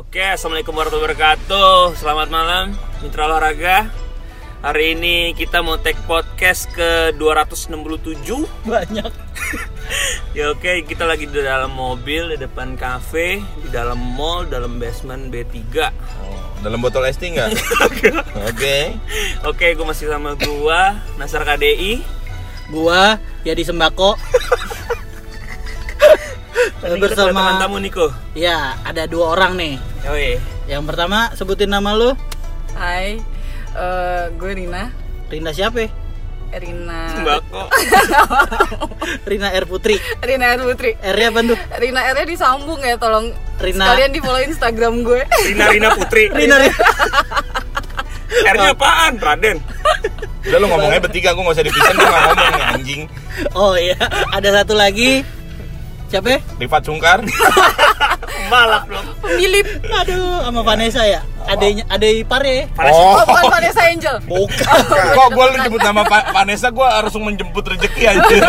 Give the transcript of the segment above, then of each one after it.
Oke, assalamualaikum warahmatullahi wabarakatuh. Selamat malam, mitra olahraga. Hari ini kita mau take podcast ke 267 banyak Ya oke, kita lagi di dalam mobil, di depan cafe, di dalam mall, dalam basement B3 Oh, dalam botol es tea nggak? Oke. Oke, gue masih sama gua, Nasar KDI gua ya di sembako Bersama tamu Niko ya ada dua orang nih Yoi yang pertama sebutin nama lu Hai, eh, gue Rina. Rina siapa ya? Rina. Sembako Rina R Putri Rina R Putri. R nya apa tuh? Rina R nya disambung ya, tolong. Rina. Sekalian di follow Instagram gue. Rina Rina Putri Rina Rina R-nya apaan? Raden Udah lu ngomongnya bertiga, gue nggak usah dipisahin, gue nggak ngomong anjing. oh iya ada satu lagi siapa ya? Rifat Sungkar. Balap dong Pemilip. aduh sama Vanessa ya adanya ada ipar ya Oh, bukan Vanessa Angel. bukan Kok gue lu nyebut nama Pa- Vanessa, gue harus menjemput rezeki anjir.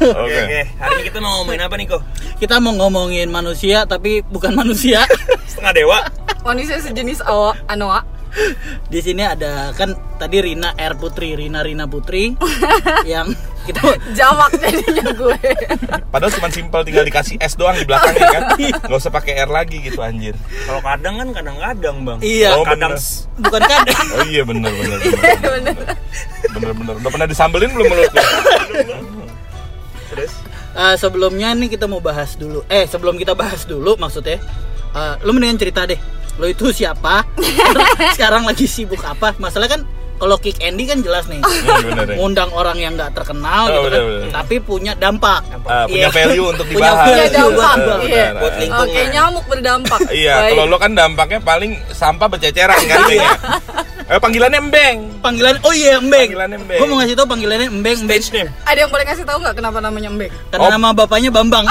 Oke, Oke. oke. Hari ini kita mau ngomongin apa Niko? kita mau ngomongin manusia tapi bukan manusia Setengah dewa Manusia sejenis awa, anoa. Di sini ada kan tadi Rina R Putri Rina Rina Putri yang kita Jamak jadinya gue. Padahal cuma simpel tinggal dikasih es doang di belakangnya kan. Gak usah pakai air lagi gitu anjir. Kalau kadang kan kadang-kadang bang Iya. Oh, Kadang bener. bukan kadang Oh iya bener bener bener. Bener. Bener bener. Udah pernah disambelin belum mulut lu? Terus? Eh, sebelumnya nih kita mau bahas dulu. Eh, sebelum kita bahas dulu maksudnya, eh, lu mendingan cerita deh. Lo itu siapa? Sekarang lagi sibuk apa? Masalah kan kalau Kick Andy kan jelas nih. Hmm, bener ya. Ngundang orang yang nggak terkenal Oh, gitu kan, bener, bener. tapi punya dampak. Ah, punya Iya. value untuk Punya dibahas. Punya value dampak. Iya. Buat lingkungan. Oke, nyamuk berdampak. Iya, kalau lo kan dampaknya paling sampah berceceran kan ya. Eh panggilannya Embeng. Panggilan Oh iya, Embeng. Panggilannya Embeng. Gua mau ngasih tau panggilannya Embeng, Embeng. Stage name Ada yang boleh kasih tahu nggak kenapa namanya Mbek? Karena Oh. nama bapaknya Bambang.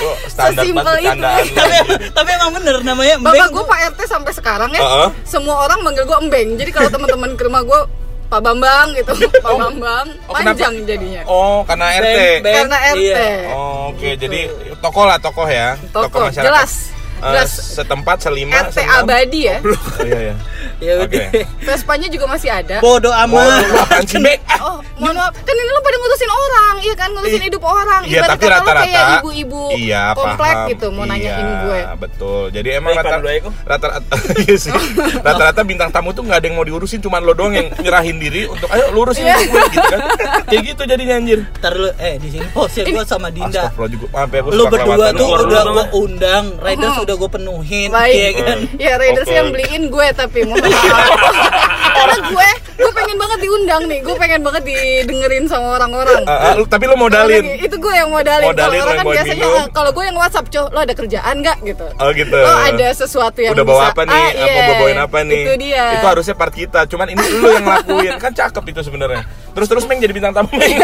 Oh, standar Sesimpel banget itu. tapi, tapi emang bener namanya Embeng. Bapak gue Pak RT sampai sekarang ya. Heeh. Semua orang manggil gue Embeng. Jadi kalau teman-teman ke rumah gue Pak Bambang gitu, Pak Bambang, Oh, kenapa? panjang jadinya. Oh, karena RT. Beng, beng. Karena RT. Iya. Oh, oke. Gitu. Jadi tokoh lah tokoh ya. Tokoh, masyarakat. jelas. Eh, Jelas. setempat selima RT seenam. abadi ya. Oh iya iya. Ya udah. Oke. Vespanya juga masih ada. Bodoh Oh, amat. lu apaan sih, Bek? Ah, Oh, mohon maaf. Kan ini lo pada ngurusin orang, iya kan? Ngurusin hidup orang. Iya, Ibarat tapi lo rata-rata kayak ibu-ibu iya, komplek paham. gitu mau nanyain Iya, gue. betul. Jadi emang Eko. rata-rata iya sih. Rata-rata bintang tamu tuh nggak ada yang mau diurusin, cuman lo doang yang nyerahin diri untuk ayo lu urusin Iya. hidup gue gitu kan. Kayak gitu jadinya anjir. Ntar lu eh di sini posnya gua sama Dinda. Astagfirullah juga. Maaf ya, Lu berdua tuh udah ya. undang, Riders Mhm. Udah gua penuhin, Baik. iya kan? Ya Raiders Oke. yang beliin gue tapi mohon maaf. Karena gue, gue pengen banget diundang nih. Gue pengen banget didengerin sama orang-orang. Ah, ah, lu- tapi lu modalin. Apalagi, Itu gue yang modalin. Kalau Modalin, orang lo kan biasanya eh, kalau gue yang WhatsApp, "Cow, lo ada kerjaan nggak?" gitu. Oh gitu. Oh, ada sesuatu yang Udah bawa bisa- apa nih? Ah, iya. mau bawain apa nih? Itu dia. Itu harusnya part kita. Cuman ini lu yang lakuin. Kan cakep itu sebenarnya. Terus terus Meng jadi bintang tamu. Meng.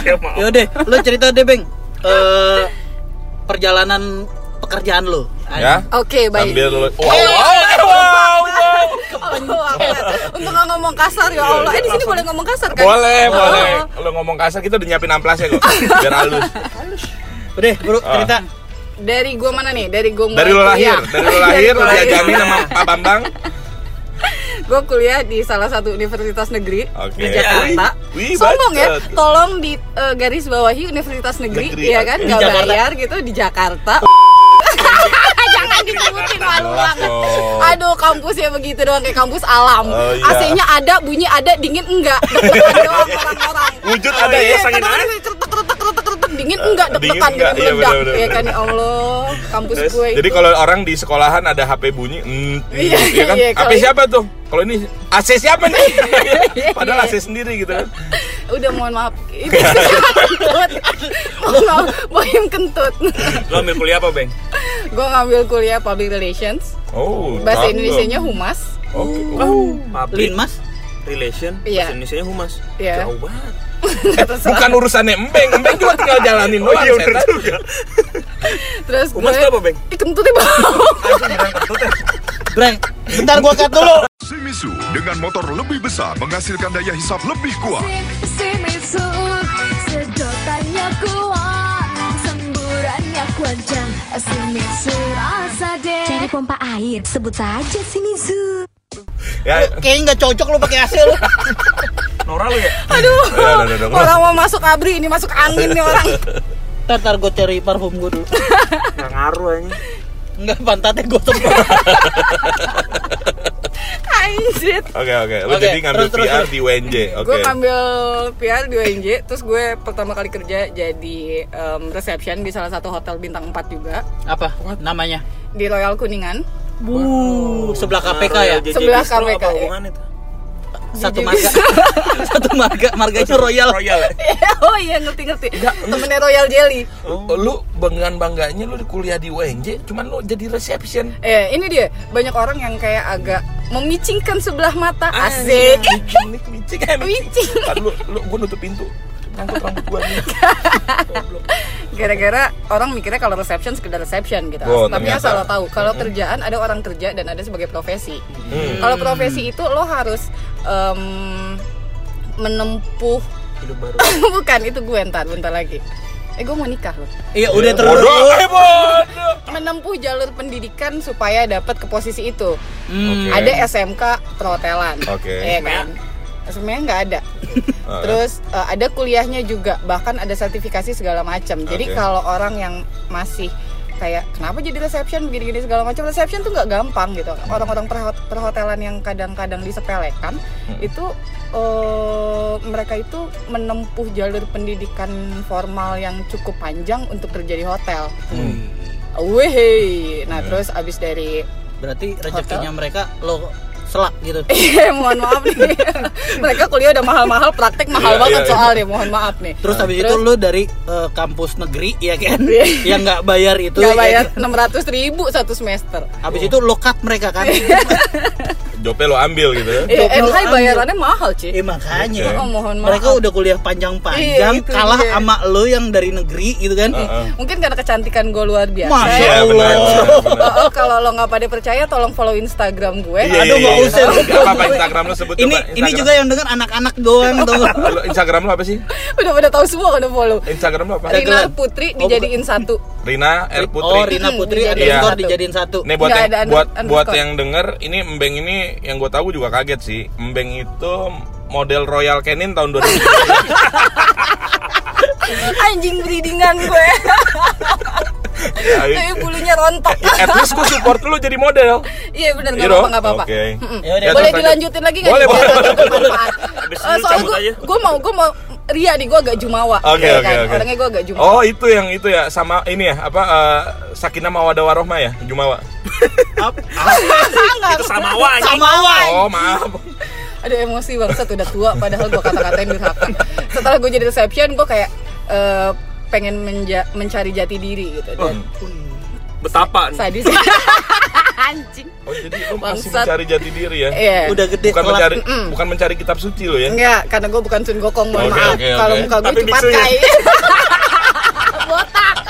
Ya Yaudah, lu cerita deh, Beng. Eh perjalanan pekerjaan lu. ya. Oke, baik. Sambil lu Eh, wow, wow, wow, wow. Oh. Untuk nggak ngomong kasar ya Allah. Eh di sini boleh ngomong kasar kan? Boleh, Oh. boleh. Kalau ngomong kasar kita udah nyiapin amplasnya kok. Biar halus. Udah, Bro, Ah. cerita. Dari gua mana nih? Dari gua mulai Dari lo lahir, dari lo lahir lo diajarin sama Pak Bambang. Gue kuliah di salah satu universitas negeri Oke. di Jakarta. Wih, Sombong ya, tolong di eh, garis bawahi universitas negeri, Negeri, ya kan? oke. Gak Di Jakarta. bayar gitu di Jakarta. Jangan disebutin malu banget. Aduh, kampusnya begitu doang kayak kampus alam. Oh, iya. AC-nya ada, bunyi ada, dingin enggak. Deg-degan doang orang-orang. Wujud ada iya, ya. pasangin kadang-kadang aja. Dingin enggak, Dingin deg-degan enggak, gitu iya, meledak. bener, bener, Ya kan ya Allah, kampus Terus, gue Jadi itu. kalau orang di sekolahan ada HP bunyi, mm, Iya, iya kan? iya, HP siapa tuh? Kalau ini AC siapa nih? Iya, Padahal. AC sendiri gitu kan. Udah mohon maaf. Itu kentut. Maaf, bohim kentut. Lo ambil kuliah apa Beng? Gue ngambil kuliah public relations. Oh. Bahasa cakep. Indonesia-nya humas. Oke. Oh, public Linmas. relation Iya. Bahasa Indonesia humas Iya. Jauh banget Bukan urusannya Embeng, Embeng juga tinggal jalanin Oh doang. iya bener setan. juga Terus Humas gue apa Beng? Ih, kentutnya bau. Breng, bentar gua cut dulu. Shimizu dengan motor lebih besar menghasilkan daya hisap lebih kuat. Shimizu sedotannya kuat panjang Sini serasa deh Cari pompa air Sebut saja sini Ya, Kayaknya nggak cocok lu pakai AC lu. Nora lu ya? Aduh, ya, udah, udah, udah. orang mau masuk abri ini masuk angin nih orang. Ntar, ntar gue cari parfum gue dulu. Nggak ngaruh aja. Enggak pantatnya gue semprot. Anjir. Oke oke, lu Oke, jadi ngambil terus, PR terus. di UNJ. Oke. Gue ngambil PR di UNJ, terus gue pertama kali kerja jadi em, reception di salah satu hotel bintang 4 juga Apa namanya? di Royal Kuningan. Bu, sebelah KPK ya. JJ Sebelah KPK, apa ya. hubungan itu? Satu marga. Satu marga, marganya Royal. Royal ya? oh iya ngerti ngerti. Temennya Royal Jelly. Oh, Lu banggaan bangganya lu kuliah di UNJ, cuman lu jadi reception. Eh ini dia banyak orang yang kayak agak memicingkan sebelah mata asik. Micing, micing, eh, Micing. Ntar lu, lu, gua nutup pintu. Nyangkut rambut gua nih. Gara-gara orang mikirnya kalau reception sekedar reception gitu. Oh, Tapi ternyata. asal lo tahu kalau kerjaan ada orang kerja dan ada sebagai profesi. Hmm. Kalau profesi itu lo harus em, menempuh Hidup baru. bukan itu gue ntar bentar lagi. Eh gue mau nikah loh. Iya, udah terus. Bodoh, eh. Menempuh jalur pendidikan supaya dapat ke posisi itu. Hmm. Oke. Ada SMK perhotelan. Oke. Iya kan? Sebenarnya nggak ada. Ah. Terus eh, ada kuliahnya juga, bahkan ada sertifikasi segala macam. Jadi Oke. kalau orang yang masih kayak kenapa jadi reception begini-gini segala macam reception tuh nggak gampang gitu orang-orang perhot- perhotelan yang kadang-kadang disepelekan Hmm. itu eh, mereka itu menempuh jalur pendidikan formal yang cukup panjang untuk kerja di hotel. Hmm. Wih, nah Hmm. terus abis dari Berarti rezekinya mereka lo selak gitu. Eh, mohon maaf nih. Mereka kuliah udah mahal-mahal, praktek mahal Iya, banget iya, iya. soalnya. Mohon maaf nih. Terus habis itu lu dari eh, kampus negeri ya kan, Iya. yang nggak bayar itu. Gak ya bayar kan? enam ratus ribu satu semester. Habis itu lo cut mereka kan. Jopnya lo ambil gitu ya. Eh, Job lo NH ambil. bayarannya mahal sih. Eh makanya. Oke. Oh mohon maaf. Mereka udah kuliah panjang-panjang, Iya, kalah dia. sama lo yang dari negeri gitu kan. Heeh. Mungkin karena kecantikan gue luar biasa. Masya Iya, ya. Allah. Oh, oh, kalau lo nggak pada percaya, tolong follow Instagram gue. Iya, Aduh, iya, nggak iya. usah. Apa apa Instagram lo sebut Ini coba, ini juga yang denger anak-anak doang tuh. Lo Instagram lo apa sih? udah pada tahu semua kan follow. Instagram lo apa? Rina. Putri Oh, dijadiin satu. Rina R Putri. Oh, Rina Putri Hmm, ada dijadiin satu. dijadiin satu. Nih buat yang buat buat yang denger ini Embeng ini yang gue tahu juga kaget sih. Embeng itu model Royal Canin tahun 2000. Anjing breedingan gue. Tapi bulunya rontok. Ya, At least gue support lu jadi model. Iya benar nggak Iya apa-apa nggak apa-apa. Oke. Mm-mm. Ya Ya, Boleh dilanjutin lagi nggak? Boleh, boleh. ada Eh, ini soalnya gue aja. gue mau gue mau Ria nih gue agak jumawa. Oke ya oke kan? oke. Orangnya gue agak jumawa. Oh itu yang itu ya sama ini ya apa eh, Sakinah Mawadah Warohmah ya Jumawa. Itu sama wa anjing. Sama Wan. Oh maaf. Aduh emosi bangsat udah tua padahal gue kata-katain durhaka. Setelah gue jadi reception gue kayak eh, pengen menja- mencari jati diri gitu dan Betapa nih. sadis. Anjing. Oh jadi lu masih Bangsat. mencari jati diri ya? Iya. Udah gede Bukan kelak. mencari bukan mencari kitab suci lo ya? Enggak, karena gue bukan Sun Gokong, mohon Oke, maaf. oke, Kalau muka gue Tapi cepat kai. Botak,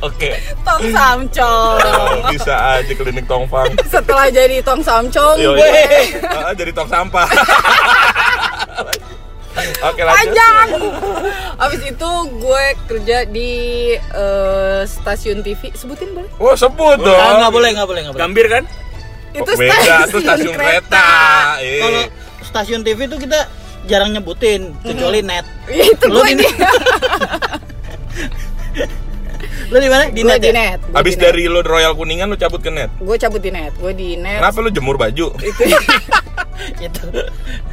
Oke. tong samcong. Oh, bisa aja klinik tongfang. Setelah jadi tong samcong, Yo, gue. Ah, jadi tong sampah. Oke lanjut. panjang. Abis itu gue kerja di eh, stasiun TV. Sebutin boleh? Oh sebut dong. Ah, nggak boleh, nggak boleh, nggak boleh. Gambir kan? Itu Oh, beda tuh stasiun kereta. Eh. Kalau stasiun TV itu kita jarang nyebutin kecuali net. Ya, itu Lu gue di Lu di mana? Di net. di ya? net. Gua Abis di net. dari lo Royal Kuningan lo cabut ke net. gue cabut di net. Gue di net. Kenapa lo jemur baju? Itu. Itu.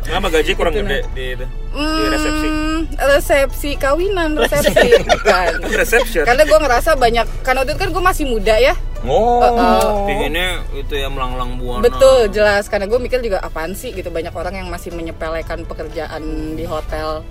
Kenapa gaji kurang gede di itu? Di resepsi. Hmm, resepsi kawinan, resepsi bukan. Reception. Karena gue ngerasa banyak, karena waktu itu kan gue masih muda ya. Oh. Pinginnya itu ya melanglang buana. Betul, jelas. Karena gue mikir juga apaan sih gitu banyak orang yang masih menyepelekan pekerjaan di hotel.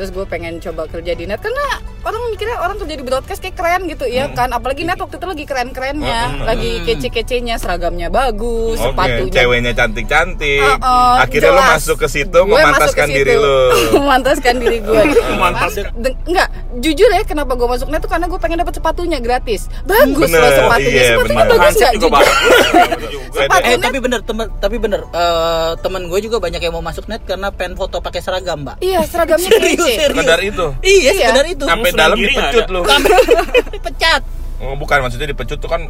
Terus gue pengen coba kerja di net karena orang mikirnya orang kerja di broadcast kayak keren gitu ya kan. Apalagi net waktu itu lagi keren-kerennya, Hmm. lagi kece-kecenya, seragamnya bagus, Oke, sepatunya. ceweknya cantik-cantik. Oh, oh, Akhirnya lo jelas. masuk ke situ Gue memantaskan masuk ke diri situ. lo. memantaskan diri gue. Mantas. Den- enggak, jujur ya kenapa gue masuk net tuh karena gue pengen dapat sepatunya gratis. Bagus Bener, loh sepatunya. iya, sepatunya bener. bagus nggak? juga Jujur. bagus. juga. Sepatu Eh tapi bener temen, tapi bener eh, temen gue juga banyak yang mau masuk net karena pengen foto pakai seragam mbak. Iya, seragamnya Serius. Serius. Sekedar itu. Iya, Iya. sekedar itu. Sampai dalam dipecut ada? lo. Oh, bukan maksudnya dipecut tuh kan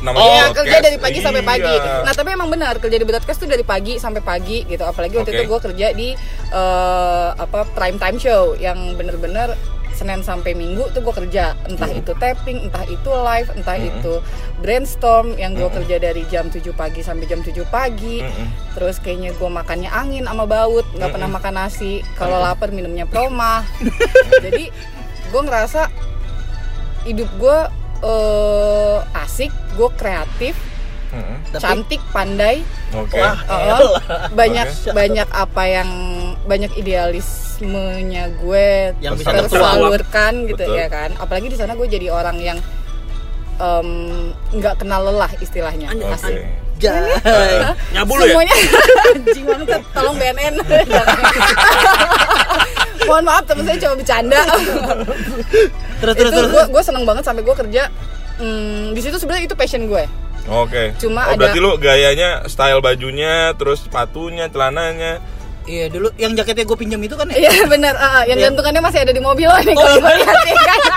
namanya Iya, broadcast. kerja dari pagi sampai pagi. Iya. Nah, tapi emang benar kerja di broadcast tuh dari pagi sampai pagi gitu. Apalagi waktu Oke. itu gue kerja di eh, apa prime time show yang bener-bener Senin sampai Minggu tuh gue kerja. Entah itu tapping, entah itu live, entah itu brainstorm yang gue kerja dari jam 7 pagi sampai jam 7 pagi. Mm-mm. Terus kayaknya gue makannya angin sama baut, nggak pernah makan nasi. Kalau lapar minumnya proma. Jadi gue ngerasa hidup gue eh, asik, gue kreatif. Tapi- cantik, pandai, Oke. Wah, Uh, banyak Oke. banyak apa yang banyak idealismenya gue Yang bisa tersalurkan gitu Betul. ya kan. Apalagi di sana gue jadi orang yang em, nggak kenal lelah istilahnya. Oke. Asik. Jai. Nyabu lu ya? Semuanya anjing banget, tolong BNN. Mohon maaf temen saya cuma bercanda. Terus terus itu terus. gue gue seneng banget sampai gue kerja hmm, di situ sebenarnya itu passion gue. Oke. Cuma oh, ada- berarti lu gayanya style bajunya, terus sepatunya, celananya. Iya dulu yang jaketnya gue pinjam itu kan ya. Iya benar, uh, yang Iya. gantungannya masih ada di mobil loh nih Oh, kalau gue iya. ya kan.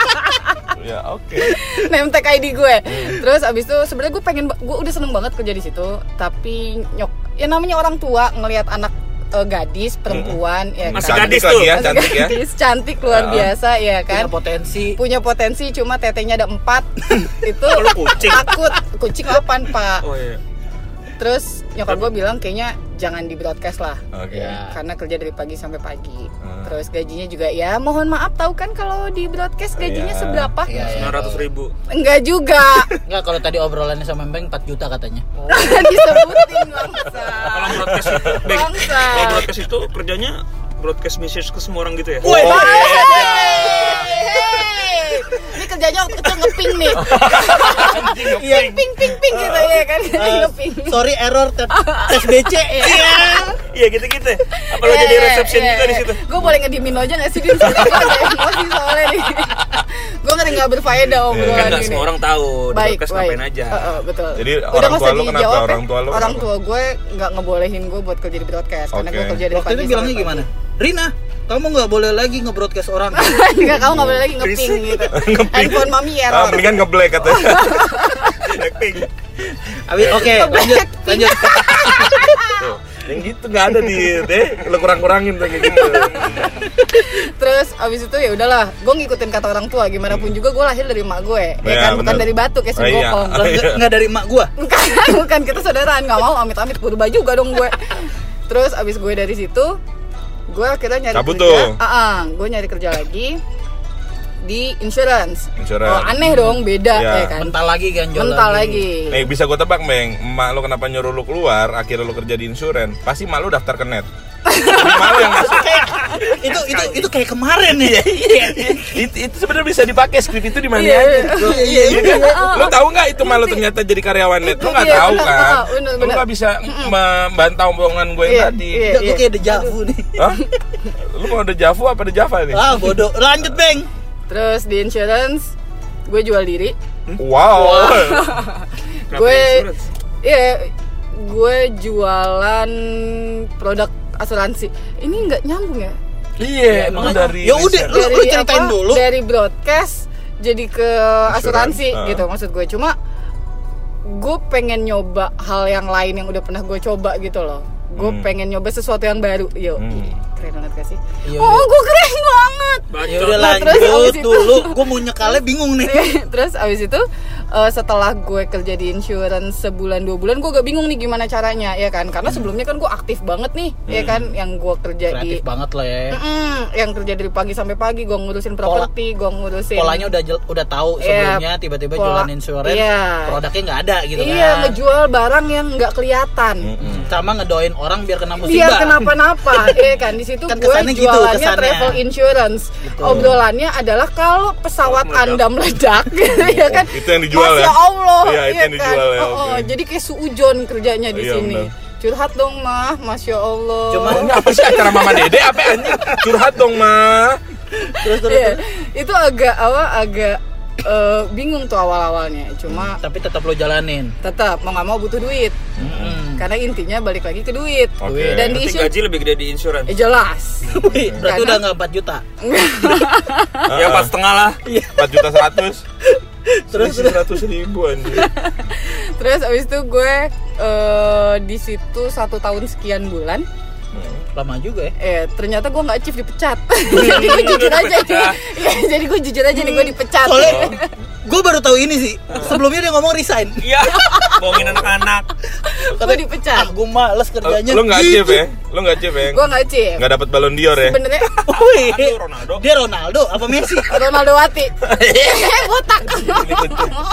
Ya, oke. Name tag ID gue. Terus abis itu sebenarnya gue pengen, gue udah seneng banget kerja di situ. Tapi nyok, ya namanya orang tua ngelihat anak eh, gadis, perempuan, ya Masih kan. gadis lagi tuh. ya, Masih cantik ya. gadis, cantik luar Ah. biasa ya Punya kan. potensi. Punya potensi, cuma tetenya ada empat. itu Oh, lu kucing. takut. Kucing apaan pak? Oh iya. Terus nyokap gue bilang kayaknya jangan di broadcast lah. Oke. Ya. Karena kerja dari pagi sampai pagi. Hmm. Terus gajinya juga ya mohon maaf tahu kan kalau di broadcast gajinya Iya. seberapa? Iya, iya. 900 ribu. Enggak juga. Enggak kalau tadi obrolannya sama Mbeng 4 juta katanya. Disebutin bangsa. Kalau broadcast itu, Bangsa. kalau broadcast itu kerjanya broadcast message ke semua orang gitu ya? Oh, Hey, Ini kerjanya waktu kecil ngeping nih. Iya. Ping ping ping gitu ya kan. Eh, ngeping. sorry error tes, BC ya. Iya gitu-gitu. Apa lo jadi reception juga di situ? Gue boleh ngediemin lo aja gak sih gue ada emosi soalnya nih. Gue ngeri gak berfaedah Kan obrolan nggak ini. semua orang tahu di baik, baik. ngapain aja. Betul. Jadi Udah orang nggak tua usah lu kenapa? dijawab. Orang tua lu Orang tua gue nggak ngebolehin gue buat kerja di broadcast karena gue kerja dari Waktu itu bilangnya gimana? Rina, kamu nggak boleh lagi nge-broadcast orang. Enggak, kamu nggak boleh lagi ngeping gitu. Handphone mami Ah, error. mendingan ngeblack katanya. Blackpink. Abi, oke, lanjut, lanjut. Tuh, yang gitu nggak ada di deh, lu kurang-kurangin tuh kayak gitu. Terus abis itu ya udahlah, gue ngikutin kata orang tua. Gimana pun juga gue lahir dari emak gue, ya Iya, kan, bukan dari batu kayak si Oh, iya. Gopong. Lah, nggak- dari emak gua. bukan bukan kita saudaraan nggak mau amit amit purba juga dong gue terus abis gue dari situ gue akhirnya nyari Cabut kerja tuh. Ah, ah, gue nyari kerja lagi di insurance Insurance. oh, aneh dong beda Iya. ya kan Mental lagi kan mental lagi Nih bisa gue tebak, Bang. Emak lu kenapa nyuruh lu keluar, akhirnya lu kerja di insuren, pasti emak lu daftar ke net. Jadi emak lu yang masuk. itu itu itu kayak kemarin ya. itu, itu sebenarnya bisa dipakai skrip itu di mana Iya, aja. iya. Iya, iya, kan? Lu tahu nggak itu malu ternyata jadi karyawan net? Lu nggak Iya, tahu kan? benar. nggak bisa membantah omongan gue yang Iya, tadi. iya. Gua kayak dejavu nih. Hah? Lu mau ada Javu apa ada Java nih? Ah, bodoh. Lanjut, Beng. terus di insurance gue jual diri Wow. Kenapa gue iya gue jualan produk asuransi ini nggak nyambung ya Iya, lu emang- dari Ya udah, lu- lu ceritain dulu. dari broadcast jadi ke asuransi ah. gitu maksud gue cuma gue pengen nyoba hal yang lain yang udah pernah gue coba gitu loh gue Hmm. pengen nyoba sesuatu yang baru yo Hmm. keren banget gak sih Iya, oh udah. gue keren banget Ya udah Nah, terus lanjut abis itu- dulu. Gua mau nyekalnya bingung nih. terus abis itu eh, setelah gue kerja di insurance sebulan dua bulan gue gak bingung nih gimana caranya ya kan karena sebelumnya kan gue aktif banget nih ya kan yang gue kerja di Kreatif banget lah ya. Mm-mm, yang kerja dari pagi sampai pagi gue ngurusin properti gue ngurusin Polanya udah jel- udah tahu Iya, sebelumnya tiba-tiba pola- jualan insurance, iya. produknya nggak ada gitu iya kan. ngejual barang yang nggak kelihatan Hmm, Sama ngedoain orang biar kena musibah. biar kenapa-napa ya kan di situ Kan gue gitu, jualannya kesannya. travel insurance Gitu. obrolannya adalah kalau pesawat Meledak. anda meledak ya kan Itu yang dijual Masya ya? Allah Iya, itu yang dijual ya, Oh, oh, jadi kayak suujon kerjanya di Iya, sini benar. curhat dong mah masya Allah Cuma ini apa sih acara Mama Dede apa anjing? Curhat dong, Ma. terus terus. Iya, itu agak apa agak eh, bingung tuh awal-awalnya cuma Tapi tetap lo jalanin. tetap mau nggak mau butuh duit Hmm. karena intinya balik lagi ke duit Oke. dan di insur gaji lebih gede di insurance. eh, jelas berarti Karena- udah nggak 4 juta. Ya pas setengah lah. 4 juta 100. Terus seratus ribu anjir. Terus abis itu gue eh, di situ satu tahun sekian bulan. Lama juga ya. Eh ternyata gue nggak achieve dipecat. jadi gue jujur aja nih. Iya, jadi gue jujur aja nih gue dipecat. Soalnya gue baru tahu ini sih. Sebelumnya dia ngomong resign. Iya, bohongin anak-anak. gue dipecat. Ah, gue males kerjanya. Lo nggak achieve ya? Lo nggak achieve ya? Gue nggak achieve. Nggak dapat balon dior ya? Sebenarnya Ronaldo. dia Ronaldo apa Messi? Ronaldo Wati. Botak.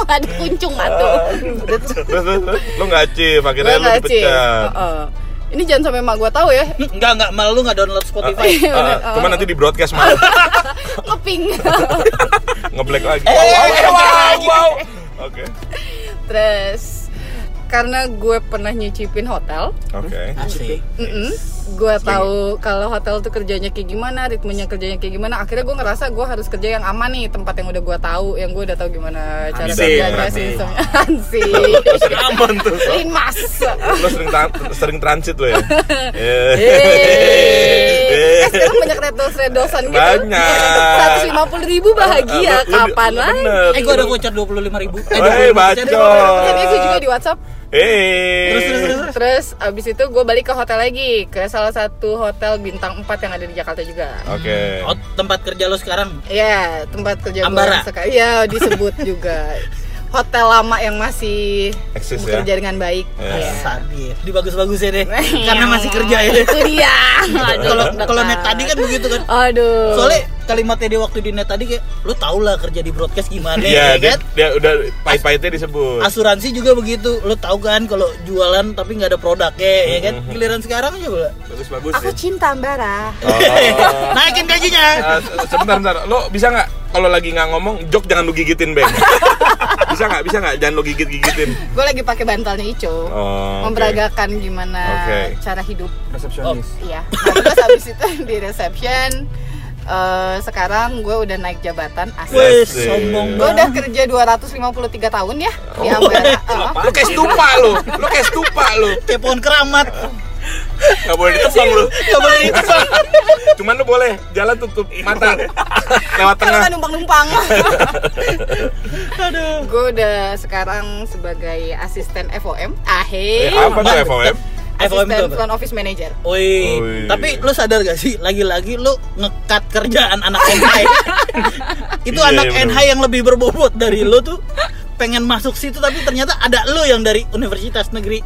Ada kuncung terus, Lo nggak Gue akhirnya lo dipecat. Ini jangan sampai mak gue tahu ya. Enggak, enggak, malah lu enggak download Spotify. Iya, bener. Ah, Cuma nanti di broadcast malah Ngeping. ngeblack lagi. Eh, Wow, eh, wow, lagi. wow. Oke, Terus karena gue pernah nyicipin hotel, oke. Asik. Mm-mm. Gue tahu kalau hotel tuh kerjanya kayak gimana, ritmenya kerjanya kayak gimana. Akhirnya gue ngerasa gue harus kerja yang aman nih, tempat yang udah gue tahu, yang gue udah tahu gimana cara kerjanya. Lo sering Aman tuh. Limas. lo sering tra- sering transit lo ya? Eh. Yeay. Eh, sekarang banyak redos redosan gitu. Banyak. Seratus lima puluh ribu bahagia. Kapan lagi? Eh, gue ada voucher 25 ribu. Eh, Woi, 25 bacot. Tadi gue juga di WhatsApp. Eh. Terus, terus, terus. Terus abis itu gue balik ke hotel lagi ke salah satu hotel bintang 4 yang ada di Jakarta juga. Oke. Oh, tempat kerja lo sekarang Iya, tempat kerja gue sekarang. Iya, disebut juga. Hotel lama yang masih Eksis bekerja ya. dengan baik. Ya. Iya. Sadis. Dibagus-bagusin deh. Karena masih kerja ya. Itu dia. Kalau kalau net tadi kan begitu kan. Aduh. Soalnya kalimatnya dia waktu di net tadi kayak lu tau lah kerja di broadcast gimana Iya, ya dia, kan? dia udah pahit-pahitnya disebut. Asuransi juga begitu. Lu tahu kan kalau jualan tapi nggak ada produknya ya kan? Giliran sekarang aja pula. Bagus-bagus Aku ya. cinta Ambara. Oh. Naikin gajinya. Se- sebentar, sebentar. Lo bisa nggak kalau lagi nggak ngomong, jok jangan lu gigitin, Bang. bisa nggak? Bisa nggak? Jangan lu gigit-gigitin. Gue lagi pakai bantalnya Ico. Oh. Memperagakan gimana Oke. cara hidup. Resepsionis. Iya. Nah, terus habis itu di reception eh, sekarang gue udah naik jabatan asli. Sombong Gue udah kerja 253 tahun ya di Oh. Ambara. Oh. Lo kayak stupa lo. Lo kayak stupa lo. Kayak pohon keramat. Nggak boleh ditebang lo. Gak boleh ditebang. Cuman lo boleh jalan tutup mata. Lewat Kalau tengah. nggak numpang-numpang. Aduh. gue udah sekarang sebagai asisten FOM. Eh, Ahe. apa tuh FOM? Asisten apa? front office manager. Woi, tapi lu sadar gak sih lagi-lagi lu ngekat kerjaan anak NH. itu Iya, anak iya, NH yang lebih berbobot dari lu tuh. Pengen masuk situ tapi ternyata ada lu yang dari universitas negeri.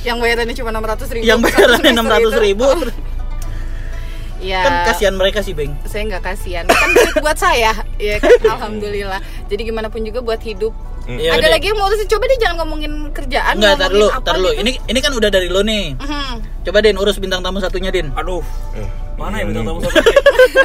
Yang bayarannya cuma 600 ribu. yang bayarannya enam ratus ribu. Iya. kan kasihan mereka sih beng. Saya nggak kasihan. Kan duit buat saya. Ya kan? Alhamdulillah. Jadi gimana pun juga buat hidup Ya ada udah. lagi yang mau urusin coba deh jangan ngomongin kerjaan enggak tar dulu apa tar dulu gitu. ini ini kan udah dari lu nih Mhm. coba din urus bintang tamu satunya din Aduh, Eh, mana ya ini. bintang tamu satu?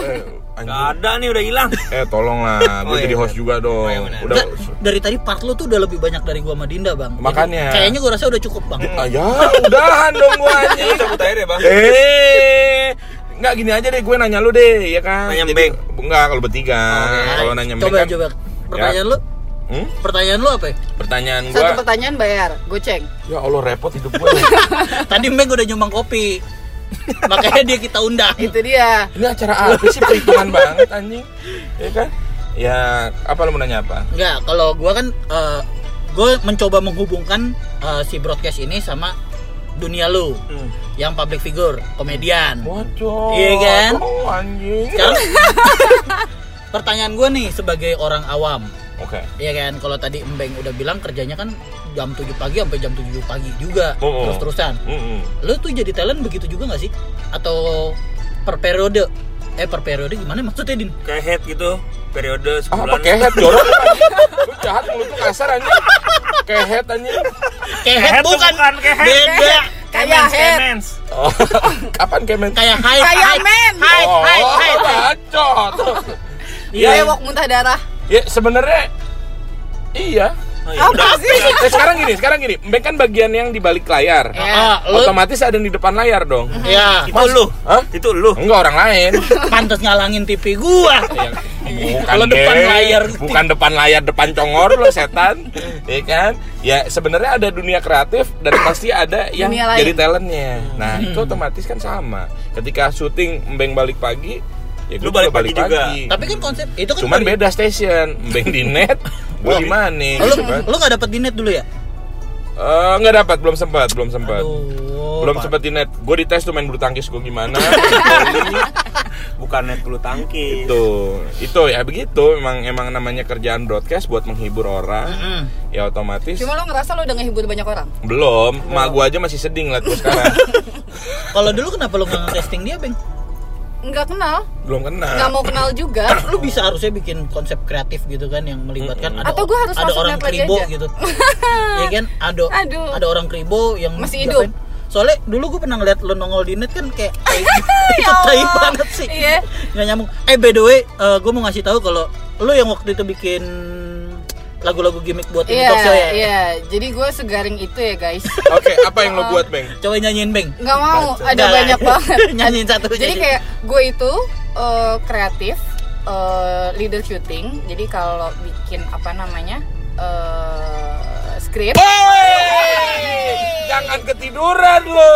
Eh. Gak ada nih, udah hilang. Eh tolonglah, gue Oh, iya, jadi host bener. juga dong. Oh, iya, bener. Udah. Nggak, dari tadi part lu tuh udah lebih banyak dari gua sama Dinda bang Jadi, Makanya. kayaknya gua rasa udah cukup bang Ah, ya, udahan dong gua anjing. Cabut aja deh, Bang. Eh, nggak gini aja deh, gue nanya lu deh, ya kan? Nanya Jadi- Mbeng. Enggak, kalau bertiga. Oke. Kalau nanya Mbeng coba kan, coba pertanyaan lu Hmm? pertanyaan lu apa ya? Pertanyaan satu gua, pertanyaan bayar goceng ya Allah repot hidup gue. Tadi Mbeng udah nyumbang kopi. Makanya dia kita undang. itu dia Ini acara apa sih perhitungan banget anjing? Ya kan? Ya, apa lu mau nanya apa? Enggak, kalau gua kan eh, gua mencoba menghubungkan eh, si broadcast ini sama dunia lu Hmm. yang public figure, komedian. Waduh. Iya kan? Oh, anjing. Sekarang pertanyaan gua nih sebagai orang awam. Oke. Iya kan, kalau tadi Mbeng udah bilang kerjanya kan jam 7 pagi sampai jam 7 pagi juga, Oh, oh. terus-terusan. Mm-mm. Lu tuh jadi talent begitu juga nggak sih? Atau per periode? Eh per periode gimana maksudnya Din? Kayak head gitu, periode Ah, apa sebulan. kehet jorok? Lu jahat mulut lu kasar anjing. Kehet anjing. Kehet Kehet tuh bukan, bukan kehet. beda. kayak head kemens. Oh, kapan kemen? Kayak high, Kayak high, men. high, high, high, high. bacot. Iya. bewok muntah darah Ya sebenarnya iya. Oh, ya udah. apa sih Eh, sekarang gini, sekarang gini. Mbak kan bagian yang di balik layar. Ya. Ah, lu, Otomatis ada yang di depan layar dong. ya, Itu lu. Hah? Itu lu. Enggak orang lain. pantas ngalangin TV gua. Bukan Kalau depan deh. layar. bukan depan layar depan congor lo setan, ya kan? Ya sebenarnya ada dunia kreatif dan pasti ada yang jadi talentnya. Nah itu otomatis kan sama. Ketika syuting Mbeng balik pagi, ya Lu gue balik pagi juga. Tapi kan konsep itu kan Cuman beda station, Mbeng di net, Gue gimana nih? lu gitu kan. lu nggak dapet di net dulu ya Eh, nggak dapat, belum sempat, belum sempat. Belum sempat di net. Gue dites tuh main bulu tangkis gue gimana. Bukan net bulu tangkis. itu, itu ya begitu. Emang emang namanya kerjaan broadcast buat menghibur orang. Mm. Ya otomatis Cuma lo ngerasa lo udah ngehibur banyak orang? belum. Mak gue aja masih sedih ngeliat gue sekarang. kalau dulu kenapa lu nggak testing dia beng Nggak kenal, belum kenal. nggak mau kenal juga. lu bisa harusnya bikin konsep kreatif gitu kan yang melibatkan ada Atau gua harus ada orang kribo aja. gitu ya kan ada Aduh. ada orang kribo yang Masih ngapain. hidup. soalnya dulu gue pernah ngeliat lu nongol di net kan kayak tai- itu Ya tai banget sih Iya. nggak nyambung eh by the way gue mau ngasih tahu kalau lu yang waktu itu bikin lagu-lagu gimmick buat ini Iya, talk show ya iya. Jadi gue segaring itu ya guys. Oke, apa yang lo buat, Beng? coba nyanyiin beng Nggak mau, ada Nggak, banyak banget. nyanyiin satu Jadi nyanyiin. kayak gue itu eh, kreatif, eh, leader shooting. Jadi kalau bikin apa namanya eh skrip, Hey! Jangan ketiduran lo.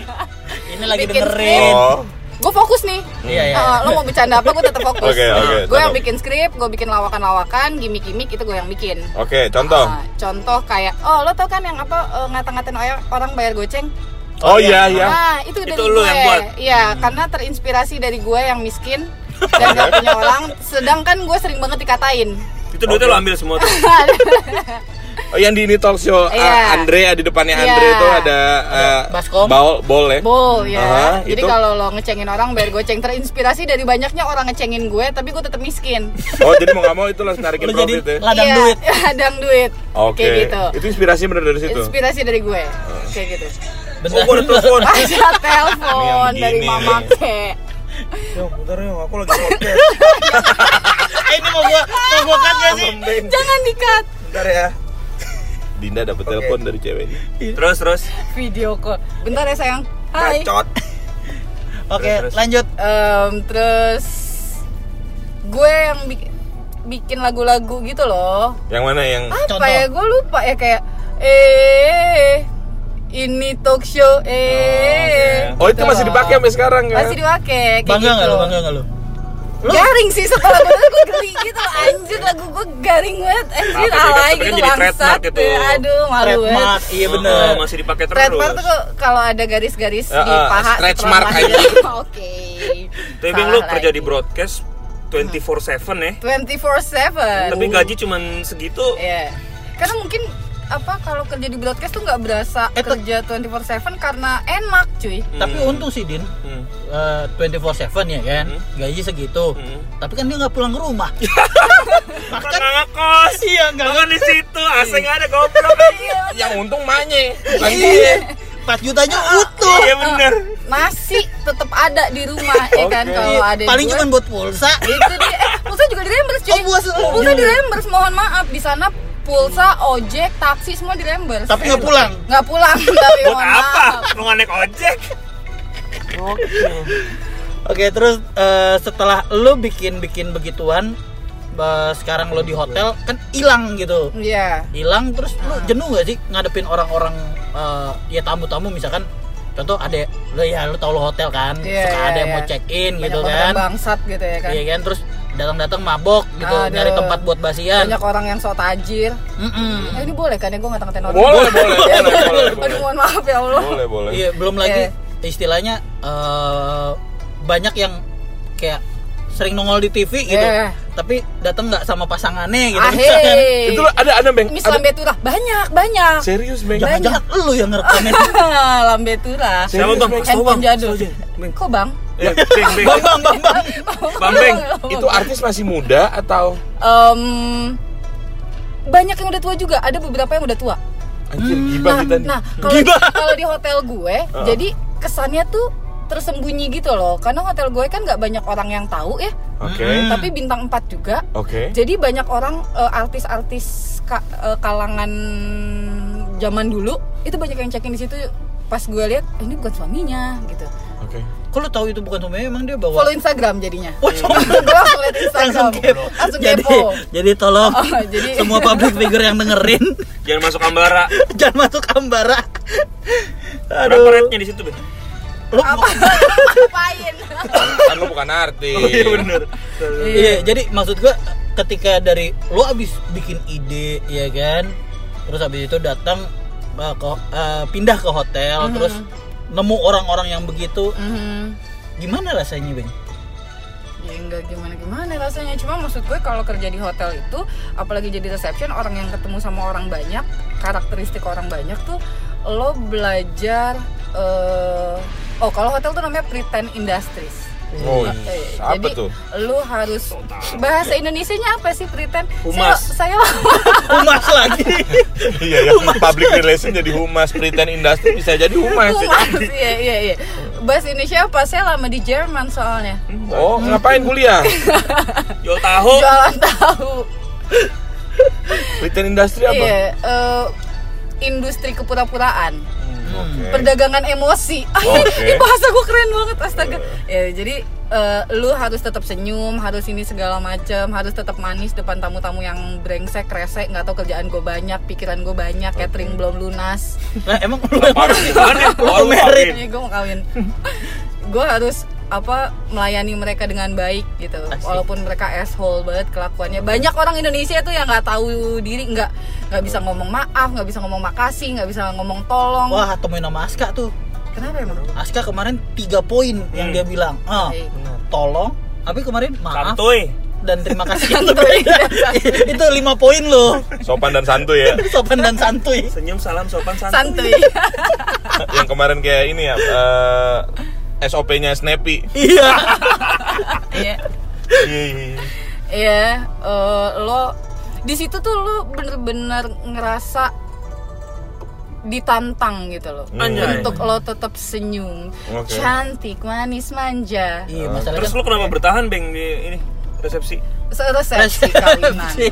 ini lagi bikin dengerin Oh, gue fokus nih. iya iya Eh, lo mau bercanda apa gue tetap fokus. Oke, oke, gue yang bikin skrip, gue bikin lawakan-lawakan, gimmick-gimmick itu gue yang bikin. Oke, contoh. Ah, contoh kayak, oh lo tau kan yang apa eh, ngata-ngatain orang- orang bayar goceng? Oh iya iya. Nah, itu dari Itu gue. yang buat? Iya, karena terinspirasi dari gue yang miskin dan gak punya orang. Sedangkan gue sering banget dikatain. Itu duitnya lo ambil semua tuh. Oh yang di ini talk show Iya. ah, Andre di depannya Iya. Andre itu ada eh, baskom. bol bol ya. Bol ya. Ah, Jadi itu. kalau lo ngecengin orang bayar goceng terinspirasi dari banyaknya orang ngecengin gue, tapi gue tetap miskin. Oh jadi mau nggak mau itu langsung narikin lu jadi profit ya. ladang Iya, duit ladang duit. Oke. Kayak gitu. Itu inspirasi bener dari situ. Inspirasi dari gue. Kayak gitu. bentar Oh, ada telepon. Ada telepon dari mama nih. ke. Yo, bentar ya, aku lagi podcast. eh ini mau gua mau gua cut gak sih Jangan dikat Bentar ya. Dinda dapat telepon dari ceweknya. Terus terus. video call. Bentar ya sayang. Hai. Bacot. oke Terus, terus. lanjut Em, terus gue yang bik- bikin lagu-lagu gitu loh Yang mana yang apa Contoh. ya gue lupa ya kayak eh ini talk show eh Oh itu Gitu masih loh. dipakai sampai sekarang kan? masih dipakai bangga nggak gitu. lu bangga nggak lu garing sih setelah gue gue geli gitu loh anjir lagu gue garing banget anjir Apa sih, alay kan gitu jadi trademark bangsat gitu. aduh malu trademark banget iya Oh, bener masih dipakai terus. Trademark tuh kalau ada garis-garis Ya, di eh, paha stretch mark aja. Oke. Tapi Bang, lu kerja di broadcast 24/7 ya. 24/7. Tapi gaji cuman segitu. Iya. Karena mungkin apa kalau kerja di broadcast tuh nggak berasa Eh, tuh- kerja 24/7 karena enak, cuy. tapi untung sih din Hmm. eh, 24/7 ya kan gaji segitu Hmm. tapi kan dia nggak pulang ke rumah Kan nggak ngekos. iya nggak Kan di situ, AC nggak ada goblok. Yang untung manye, bukan iya dia. 4 jutanya utuh Iya bener. Nasi tetap ada di rumah, ya kan Oke. kalau ada paling cuma buat pulsa itu dia. Eh, pulsa juga di reimburse, cuy. Oh, pulsa. Pulsa di reimburse, mohon maaf di sana pulsa, ojek, taksi semua di reimburse. tapi nggak pulang Nggak pulang, tapi Buat apa? Lu nggak naik ojek? Oke, terus eh, setelah lu bikin-bikin begituan, sekarang lu di hotel kan hilang gitu. Iya. Hilang terus lu jenuh gak sih ngadepin orang-orang eh, ya tamu-tamu misalkan contoh ada lu ya lu tau lu hotel kan, Iya, suka iya, ada yang mau iya. check in Banyak gitu kan. bangsat gitu ya kan. Iya kan terus datang-datang mabok gitu, Aduh. nyari tempat buat basian. Banyak orang yang sok tajir. Mm-mm. Eh, ini boleh kan ya gue ngata-ngatain orang? Boleh, boleh, boleh, boleh, Aduh, boleh. mohon maaf ya Allah. Boleh, boleh. Iya, belum lagi Iya. istilahnya eh, banyak yang kayak sering nongol di TV gitu. Iya. Tapi datang nggak sama pasangannya gitu. Ah. Ahey. Itu ada ada Beng. Miss Ada- Lambe Turah banyak, banyak. Serius Beng. Jangan-jangan lu yang ngerekamin. Lambe Turah. Siapa bang? Handphone bang. jadul. Bang. Kok bang? Eh, Beng. bang, bang, bang, bang. Bang Beng. Itu artis masih muda atau Em, banyak yang udah tua juga. Ada beberapa yang udah tua. anjir gibah Nah, kita nih. nah kalau kalau di hotel gue, jadi kesannya tuh tersembunyi gitu loh. Karena hotel gue kan nggak banyak orang yang tahu ya. Oke. Tapi bintang 4 juga. Oke. Jadi banyak orang eh, artis-artis ka- eh, kalangan zaman dulu itu banyak yang cekin di situ. Pas gue lihat "Eh, ini bukan suaminya gitu. Oke. Kok lu tahu itu bukan suaminya emang dia bawa Follow Instagram jadinya. Oh, sombong. langsung liat Instagram. langsung kepo. Langsung jadi, kepo. jadi tolong Oh, jadi- semua public figure yang dengerin Jangan masuk Ambara. jangan masuk Ambara. Berapa Aduh. rate-nya di situ, Beng? lu apa ngapain kan lu bukan artis Oh iya bener. Iya, jadi maksud gua ketika dari lo abis bikin ide ya kan, terus abis itu datang uh, ke uh, pindah ke hotel, terus nemu orang-orang yang begitu, Mhm. gimana rasanya bang? ya enggak gimana gimana rasanya cuma maksud gue kalau kerja di hotel itu apalagi jadi reception orang yang ketemu sama orang banyak karakteristik orang banyak tuh lo belajar eh oh kalau hotel tuh namanya pretend industries oh apa jadi tuh? lu harus bahasa Indonesianya apa sih pretend Humas. saya, saya Humas lagi. iya ya public relation jadi humas pretend industry bisa jadi humas. Humas iya iya iya. Bahasa Indonesia apa saya lama di Jerman soalnya. Oh ngapain kuliah? Yo tahu. jualan tahu. Pretend industry apa? Iya eh, industri kepura-puraan Oke. perdagangan emosi. Ah, Oke. ini bahasa gue keren banget astaga. Ya, jadi eh, lu harus tetap senyum, harus ini segala macem, harus tetap manis depan tamu-tamu yang brengsek, resek, nggak tahu kerjaan gue banyak, pikiran gue banyak, catering belum lunas. Nah, emang lu merit. Ini gue mau kawin. gue harus apa melayani mereka dengan baik gitu Asik. walaupun mereka asshole banget kelakuannya banyak orang Indonesia tuh yang nggak tahu diri nggak nggak bisa ngomong maaf nggak bisa ngomong makasih nggak bisa ngomong tolong Wah, temuin sama Aska tuh. kenapa emang Aska kemarin tiga poin yang dia bilang. Ah, tolong. Tapi kemarin maaf Santuy. dan terima kasih. Santuy. itu lima poin loh. sopan dan santuy ya Sopan dan santuy. Senyum salam sopan santuy. santuy yang kemarin kayak ini ya eh, SOP-nya Snappy Iya. Iya. iya iya, iya. Iya, eh, lo di situ tuh lo bener-bener ngerasa ditantang gitu loh Anjay. untuk lo tetap senyum Oke. cantik manis manja Iya, masalahnya Terus lu kenapa bertahan beng di ini resepsi? resepsi kawinan lagi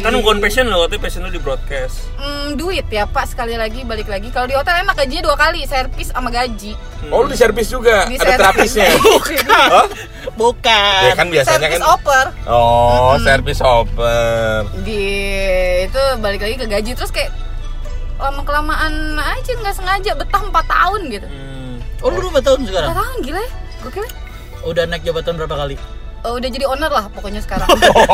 Kan bukan passion lo, tapi passion lo di broadcast. Hmm, duit ya pak sekali lagi balik lagi kalau di hotel enak gajinya dua kali servis sama gaji oh lu di servis juga Di ada terapisnya Hah? Bukan. ya kan biasanya servis kan oper oh servis oper di itu balik lagi ke gaji terus kayak lama kelamaan aja nggak sengaja betah 4 tahun gitu Hmm. Oh, lu berapa tahun sekarang? 4 tahun gila ya gokil ya. Udah naik jabatan berapa kali? Eh, udah jadi owner lah pokoknya sekarang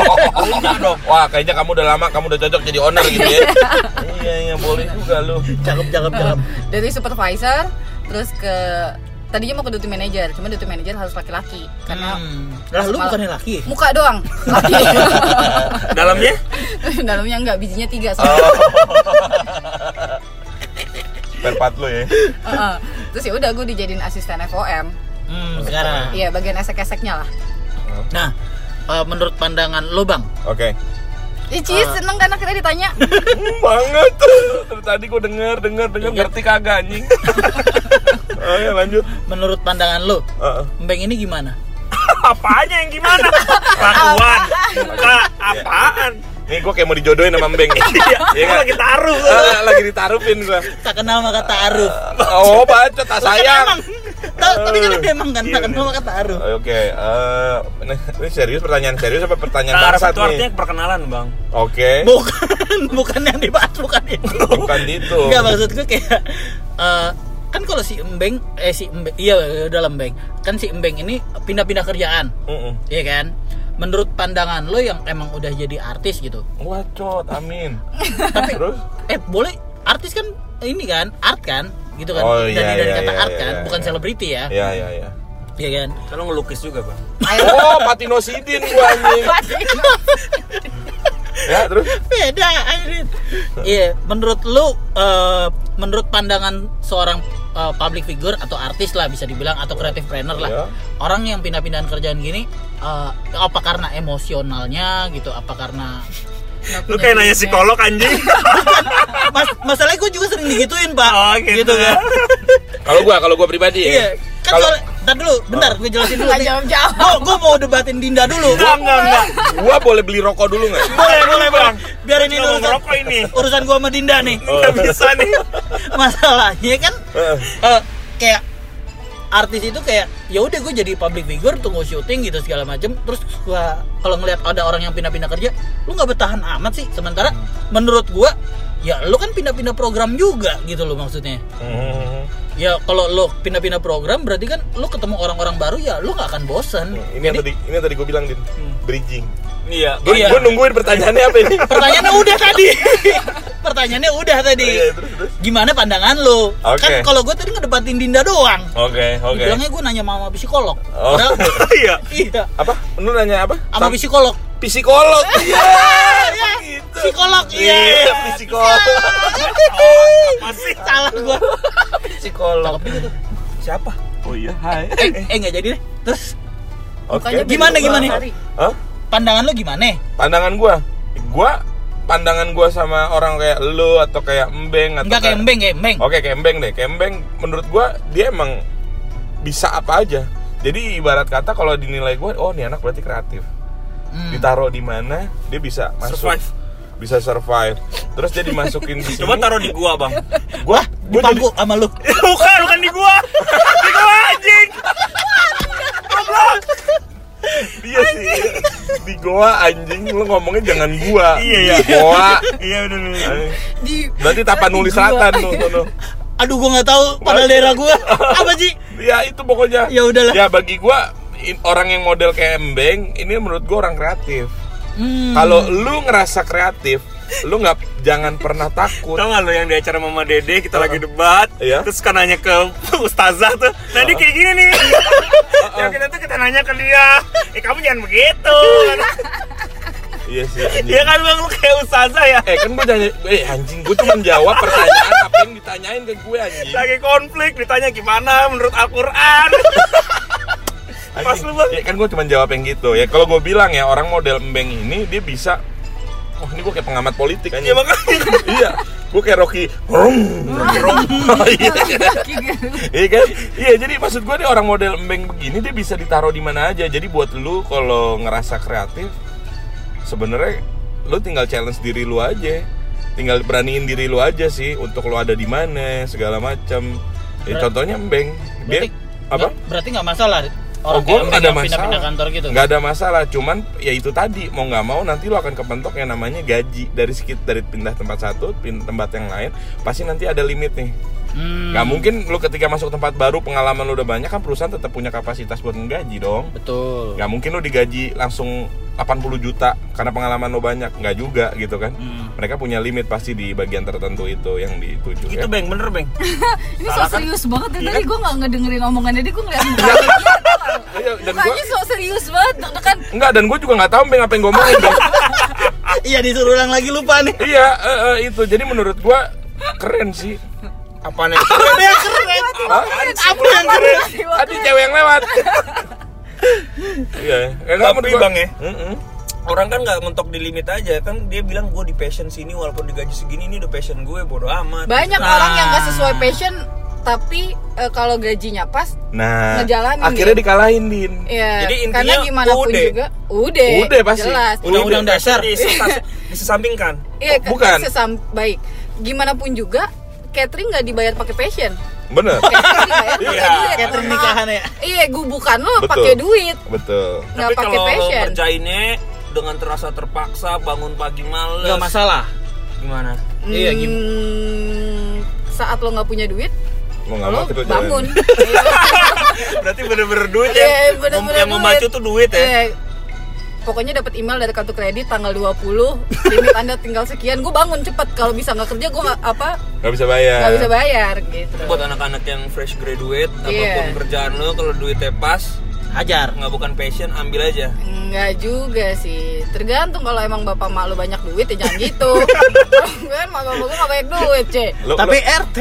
Enggak dong. Wah, kayaknya kamu udah lama, kamu udah cocok jadi owner gitu ya. iya, iya, boleh juga lu. Cakep, cakep, cakep. dari supervisor terus ke tadinya mau ke duty manager cuma duty manager harus laki-laki karena Hmm. Lah, lu bukannya laki? muka doang laki Dalamnya? dalamnya enggak bijinya tiga Oh. soalnya. Spare part lu ya. Heeh. terus ya udah gue dijadiin asisten FOM Hmm, sekarang. iya bagian esek-eseknya lah Nah, eh, menurut pandangan lo, Bang, Oke. Ici seneng kan akhirnya ditanya banget. Dari tadi gua denger, denger, denger ngerti kagak anjing. Ayo lanjut. menurut pandangan lo, Heeh. Mbeng ini gimana? Apanya yang gimana? Kelakuan. Muka apaan? Nih gua kayak mau dijodohin sama Mbeng nih. Iya, Iya gua nggak? lagi taruh. Eh, lagi ditaruhin gua. Tak kenal maka ta'aruf. Oh, baca tak sayang. Emang. Ta- Tapi kan memang kan Iya, tak kenal maka ta'aruf. Oke, eh, ini, ini serius pertanyaan serius apa pertanyaan Taruh bangsat itu nih? artinya perkenalan, Bang. Oke. Bukan, bukan yang dibahas, bukan itu. Bukan itu. Enggak maksud gue kayak eh, kan kalau si Embeng eh si Embeng iya udah lah, Embeng. Kan si Embeng ini pindah-pindah kerjaan. Iya kan? Menurut pandangan lo yang emang udah jadi artis gitu. Wacot, amin. Tapi Terus? eh boleh artis kan ini kan art kan gitu kan Oh, dari iya, dari iya, kata iya, art iya, kan iya, bukan iya. selebriti ya Iya, iya, iya. iya kan Kalau ngelukis juga, Bang. Oh, patinosidin gua anjing. Ya, terus? beda Airin iya menurut lu eh, menurut pandangan seorang eh, public figure atau artis lah bisa dibilang atau creative planner lah Iya. orang yang pindah-pindahan kerjaan gini eh, apa karena emosionalnya gitu apa karena Lu kayak nanya psikolog anjing. Mas, masalahnya gue juga sering digituin pak Oh, gitu. kan Kalau gua, kalau gua pribadi iya ya. kan Kalau Ntar dulu, bentar, gue jelasin dulu Nggak jawab-jawab. Gue gue mau debatin Dinda dulu Enggak, enggak, enggak. gua boleh beli rokok dulu nggak? Boleh, boleh, Bang. Biar ini Nggak urusan, ngerokok ini. urusan gue sama Dinda nih Enggak bisa nih. Masalahnya kan Heeh. eh, Kayak artis itu kayak ya udah gue jadi public figure tunggu syuting gitu segala macem terus gua kalau ngelihat ada orang yang pindah-pindah kerja lu nggak bertahan amat sih sementara menurut gua ya lu kan pindah-pindah program juga gitu loh maksudnya Hmm. Ya kalau lo pindah-pindah program berarti kan lo ketemu orang-orang baru ya lo nggak akan bosan. Ini yang tadi ini yang tadi gue bilang din, bridging. Iya. Gue Iya. nungguin pertanyaannya apa ini? Pertanyaannya udah tadi. Pertanyaannya udah tadi. Iya, terus, terus. Gimana pandangan lo? Oke. Kan kalau gue tadi ngedebatin Dinda doang. Oke, oke. Dibilangnya gue nanya sama psikolog. Oh. Padahal- Iya. iya. Apa? Lu nanya apa? Sama Sam- psikolog. psikolog. Iya. Iya, Gitu. psikolog. Iya. Iya, psikolog. Masih. Salah gue. Psikolog. Siapa? Oh iya, hai. Eh, eh nggak jadi deh. Terus Oke. Gimana, gimana? Hah? pandangan lo gimana? Pandangan gua. Gua pandangan gua sama orang kayak lu atau kayak Embeng atau Enggak kayak embeng, kayak embeng. Oke, kayak Embeng deh. Kayak Embeng menurut gua dia emang bisa apa aja. Jadi ibarat kata kalau dinilai gua, oh nih anak berarti kreatif. Hmm. Ditaruh di mana dia bisa masuk. Survive. Bisa survive. Terus dia dimasukin di sini. Coba taruh di gua, Bang. gua Di gua jadi sama lu. bukan, bukan di gua. Di gua anjing. Iya sih. Di goa anjing lu ngomongnya jangan gua. Iya, iya. Goa. Iya, benar benar. Di Berarti Tapanuli Selatan tuh, tuh, tuh. Aduh gua nggak tahu pada daerah gua. Apa sih? Ya itu pokoknya. Ya udahlah. Ya bagi gua orang yang model kayak Embeng ini menurut gua orang kreatif. Hmm. Kalau lu ngerasa kreatif, lu nggak jangan pernah takut. Tahu nggak lo yang di acara Mama Dede kita lagi debat, Iya. terus kan nanya ke ustazah tuh, nah dia kayak gini nih. yang kita tuh kita nanya ke dia, eh kamu jangan begitu. Iya sih. Anjing. Dia kan bang lu kayak ustazah ya. Eh kan gua nanya, eh anjing gua cuma jawab pertanyaan apa yang ditanyain ke gue anjing. Lagi konflik ditanya gimana menurut Al-Quran. Pas lu, Bang. Ya kan gue cuma jawab yang gitu ya. Kalau gue bilang ya orang model embeng ini dia bisa Oh ini gue kayak pengamat politik aja. Ya makanya. iya, gue kayak Rocky. Rum, rum. Oh, iya. Iya kan? Iya, jadi maksud gue dia orang model embeng begini dia bisa ditaruh di mana aja. Jadi buat lu kalau ngerasa kreatif, sebenarnya lu tinggal challenge diri lu aja. Tinggal beraniin diri lu aja sih untuk lu ada di mana segala macam. Ya, contohnya embeng. Dia Berarti apa? Berarti nggak masalah. Oh, Orang gue nggak ada masalah. pindah-pindah kantor gitu. Nggak ada masalah. Cuman ya itu tadi mau nggak mau nanti lo akan kepentok yang namanya gaji dari sedikit dari pindah tempat satu, pindah tempat yang lain, pasti nanti ada limit nih. Hmm. Nggak mungkin lo ketika masuk tempat baru pengalaman lo udah banyak kan perusahaan tetap punya kapasitas buat menggaji dong. Betul. Nggak mungkin lo digaji langsung 80 juta karena pengalaman lo banyak, nggak juga gitu kan. Hmm. Mereka punya limit pasti di bagian tertentu itu yang dituju Itu ya. beng, bener beng. Ini so serius banget dari Iya tadi kan? gue nggak ngedengerin omongannya dia gue ngeliat mukanya dia Iya, dan gua mukanya so serius banget deg-degan enggak dan gue juga nggak tahu Beng, apa yang ngomongin Beng. Iya disuruh ulang lagi lupa nih. Iya, eh, eh, itu. Jadi menurut gua keren sih. Apaan yang Apa yang keren? Apa yang keren? Tadi cewek yang lewat. Iya, ya Tapi, menurut gua. Bang, ya? Orang kan nggak mentok di limit aja kan dia bilang gue di passion sini walaupun digaji segini ini udah passion gue bodo amat. banyak Nah. orang yang nggak sesuai passion tapi eh, kalau gajinya pas Nah, Ngejalanin akhirnya dia. dikalahin din. ya Jadi intinya karena gimana pun udah. juga udah Udah pasti. jelas Undang-undang Udah. dasar. Disesampingkan. iya kan Bukan. sesam baik gimana pun juga catering nggak dibayar pakai passion Bener. Iya. Catering nikahan ya. iya gubukan lo pakai duit Betul. nggak Tapi pakai passion kerjainnya dengan terasa terpaksa bangun pagi males. Nggak masalah. Gimana? Iya, Hmm, saat lo nggak punya duit Mau nggak lo mau bangun. Berarti bener-bener duit Iya, ya. bener-bener yang memacu duit. tuh duit ya. Pokoknya dapat email dari kartu kredit tanggal 20 limit anda tinggal sekian gue bangun cepet kalau bisa nggak kerja gue nggak apa Nggak bisa bayar. nggak bisa bayar gitu Buat anak-anak yang fresh graduate, Iya. apa pun kerjaan lo kalau duitnya pas, Hajar. nggak bukan passion, ambil aja. Enggak juga sih tergantung kalau emang bapak mak lu banyak duit ya jangan gitu kan mak bapak gue nggak banyak duit cek Tapi lo- RT.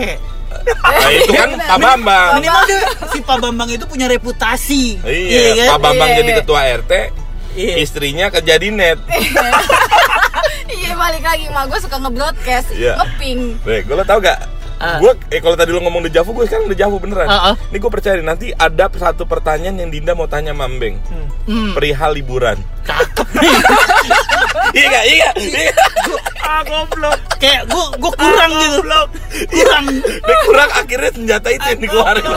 nah, itu kan Pak Bambang. Minimal dia, si Pak Bambang itu punya reputasi. Iya, kan? Pak Bambang Iya, jadi iya. ketua RT, Iya. istrinya kerja di net. iya balik lagi mak gue suka nge-broadcast Iya. ngeping Nih, gue lo tau gak? Ah. Gue, eh kalau tadi lo ngomong dejavu, gue sekarang dejavu beneran. Ah, ah. Ini gue percaya nih, nanti ada satu pertanyaan yang Dinda mau tanya Mambeng. Hmm. Perihal liburan. Cakep nih. iya gak? Iya? Iya? Ah, goblok. Kayak gua gua kurang gitu. Kurang. Dia kurang akhirnya senjata itu yang dikeluarin.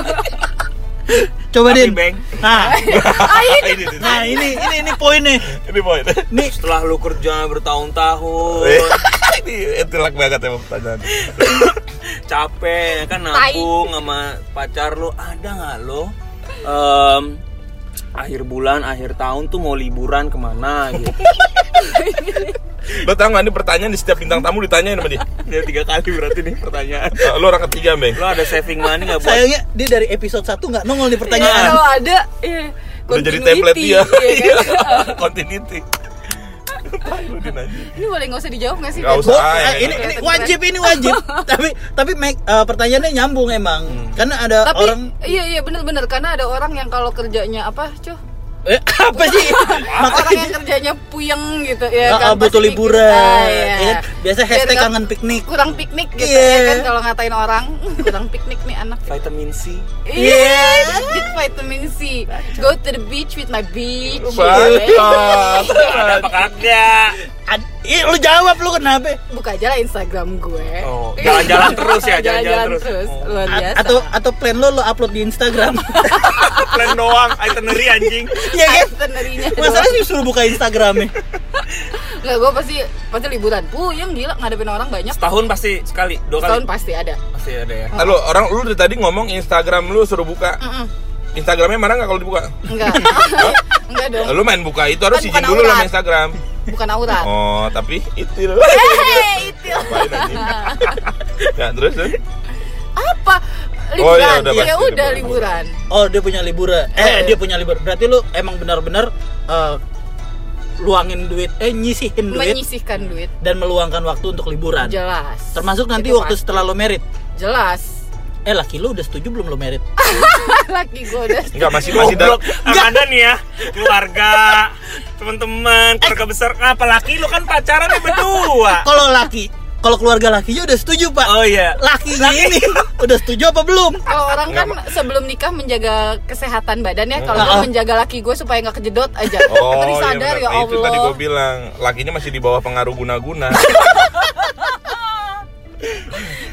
Coba Din. Nah, ini, ini, nah ini ini ini poinnya. ini poin. Nih, Setelah lu kerja bertahun-tahun, ini intelek banget emang pertanyaan. capek ya kan nabung sama pacar lo ada nggak lo em, akhir bulan akhir tahun tuh mau liburan ke mana gitu Lo tau gak ini pertanyaan di setiap bintang tamu ditanyain sama dia ya tiga kali berarti nih pertanyaan Eh, Lo orang ketiga Beng lo ada saving money nggak buat Sayangnya dia dari episode 1 nggak nongol di Ya, pertanyaan. kalau ada iya, Udah jadi template dia iya kan? Continuity. Ini boleh nggak usah dijawab nggak sih? Ben? usah. Bo- ya, ini ini wajib ini wajib. tapi tapi make, eh, pertanyaannya nyambung emang. Karena ada Tapi orang iya iya bener-bener karena ada orang yang kalau kerjanya apa cuh eh, apa sih? orang yang kerjanya puyeng gitu ya Ah, kan butuh liburan. ah, iya. Ya kan? Biasa Biar hashtag nggak kangen piknik. kurang piknik gitu Iya. ya kan kalau ngatain orang "Hmm, kurang piknik nih anak vitamin C Iya, get vitamin C. Go to the beach with my beach. Bacot. ada apa kagak Ad, ih, lu jawab lu kenapa? Buka aja lah Instagram gue. Oh, jalan-jalan terus ya, jalan-jalan terus. Oh. Luar A- biasa. atau atau plan lo lo upload di Instagram. plan doang itinerary anjing Iya kan? Itinerary-nya Masalahnya sih suruh buka Instagramnya. Nggak, gue pasti pasti liburan. Puyeng gila ngadepin orang banyak. setahun pasti sekali dua kali Tahun pasti ada. pasti ada ya Lalu orang lu dari tadi ngomong Instagram lu suruh buka. Mm-mm. Instagramnya mana nggak kalau dibuka? Enggak. Enggak dong. Lu main buka itu harus Kan izin dulu lah Instagram. Bukan aurat. Oh, tapi itu. Hei, itu. Ya terus terus. Apa? Oh, Liburan. iya, udah ya udah liburan. liburan. Oh, dia punya liburan. Eh, Eh. dia punya liburan. Berarti lu emang benar-benar eh, luangin duit, eh nyisihin duit Menyisihkan duit. dan meluangkan waktu untuk liburan. Jelas. Termasuk nanti Itu waktu pasti. setelah lo merit. jelas. Eh, laki lu udah setuju belum lo merit? Laki gue udah Enggak masih masih dalam. Ada nih ya keluarga teman-teman keluarga besar apalagi lu kan pacaran nih berdua Kalau laki, kalau keluarga lakinya udah setuju, Pak. oh iya Lakinya ini udah setuju apa belum? Kalau orang kan sebelum nikah menjaga kesehatan badan ya, kalau gue menjaga laki gue supaya nggak kejedot aja. Oh, Tadi iya sadar benar. ya Nah, Itu tadi Allah. gue bilang, lakinya masih di bawah pengaruh guna-guna.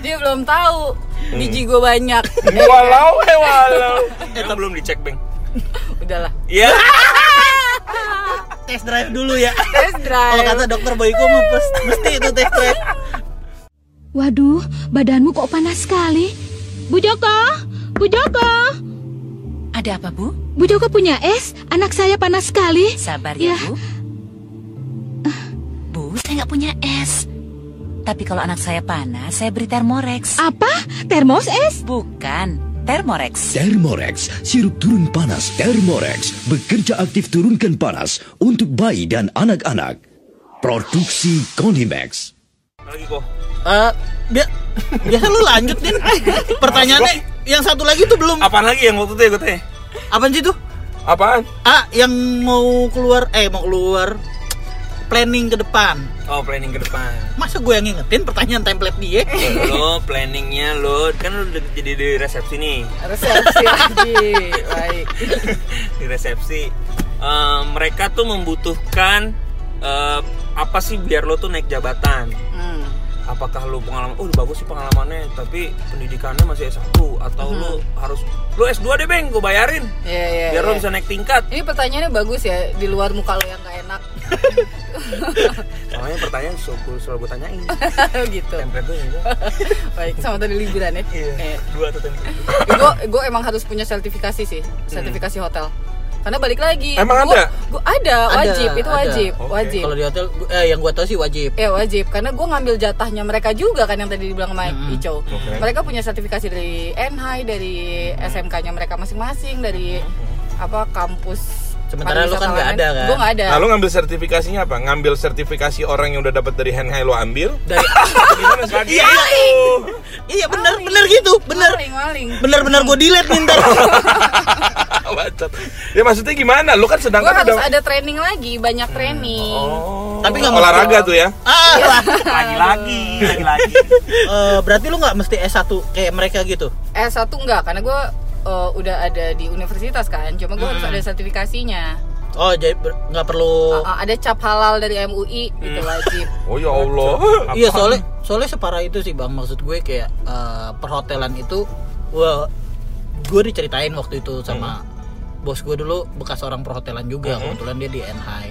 Dia belum tahu biji gue banyak. walau eh walau. Emang belum dicek beng Udahlah. iya Test drive dulu ya. Test Kalau drive. kata dokter Boyko pes- mesti itu test drive. Waduh, badanmu kok panas sekali. Bu Joko, Bu Joko. Ada apa, Bu? Bu Joko punya es, anak saya panas sekali. Sabar ya, Ya. Bu. Bu, saya nggak punya es. Tapi kalau anak saya panas, saya beri Thermorex. Apa? Termos es? Bukan, Thermorex. Thermorex, sirup turun panas Thermorex bekerja aktif turunkan panas untuk bayi dan anak-anak. Produksi Konimax. lagi kok Eh, bia- biasa lu lanjut din. Pertanyaannya yang satu lagi tuh belum. apaan lagi yang waktu itu ya gue tanya Apaan sih tuh? Apaan? Ah, yang mau keluar eh mau keluar planning ke depan. oh planning ke depan Masa gue yang ngingetin pertanyaan template dia? lo planningnya lo kan lo udah jadi di resepsi nih Resepsi lagi. Baik. di resepsi Eh, mereka tuh membutuhkan eh, apa sih biar lo tuh naik jabatan Hmm. Apakah lo pengalaman oh bagus sih pengalamannya tapi pendidikannya masih S1 atau lo harus lo S2 deh beng gue bayarin Iya, iya. biar lo iya. bisa naik tingkat Ini pertanyaannya bagus ya di luar muka lo yang gak enak. soalnya pertanyaan selalu selalu gue tanyain gitu. template gue juga Baik, sama tadi liburan ya. iya Eh, dua tuh template gue gue emang harus punya sertifikasi sih sertifikasi hotel karena balik lagi Emang gua- ada? gua ada wajib itu ada. wajib Oke. wajib Kalau di hotel eh yang gue tahu sih wajib. ya wajib karena gue ngambil jatahnya mereka juga kan yang tadi dibilang sama Ico Oke. mereka punya sertifikasi dari NHI dari SMK-nya mereka masing-masing dari apa kampus Sementara lu kan nggak ada, kan? gue nggak ada Nah, lu ngambil sertifikasinya apa? Ngambil sertifikasi orang yang udah dapat dari Henhai lo ambil? Dari Gimana sih? Iya, iya bener bener gitu, bener. maling maling Bener-bener gue delete nih ntar. Bacot. Ya maksudnya gimana? Lu kan gue sedangkan harus udah ada training lagi banyak training Oh. Tapi nggak olahraga tuh ya. Ah, lah. lagi lagi lagi lagi Eh, berarti lu nggak mesti S1 kayak mereka gitu. S1 enggak karena gue uh, udah ada di universitas kan cuma gue harus ada sertifikasinya Oh, jadi ber- nggak perlu. Uh, uh, ada cap halal dari MUI itu wajib Oh ya Allah. Iya soalnya soalnya separah itu sih bang maksud gue kayak eh, perhotelan itu wah gue diceritain waktu itu sama bos gue dulu bekas orang perhotelan juga kebetulan dia di NHI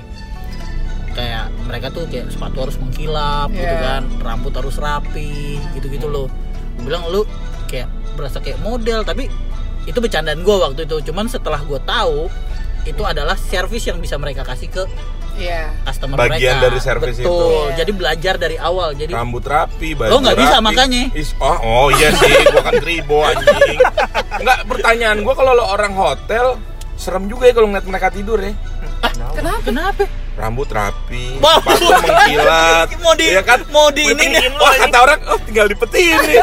kayak mereka tuh kayak sepatu harus mengkilap gitu Yeah. kan rambut harus rapi gitu gitu loh Gua bilang lu kayak berasa kayak model tapi itu bercandaan gue waktu itu cuman setelah gue tahu itu adalah service yang bisa mereka kasih ke Iya. customer Bagian mereka dari service betul itu. Iya. jadi belajar dari awal jadi rambut rapi, baju Lo nggak bisa makanya. Is- oh, oh iya sih, gua kan tribo anjing. Enggak, pertanyaan gua kalau lo orang hotel serem juga ya kalau ngeliat mereka tidur ya. Kenapa? kenapa Rambut rapi, sepatu mengkilat. Mau di- Iya kan? mau di ini. Wah, kata orang, oh tinggal dipetiin nih.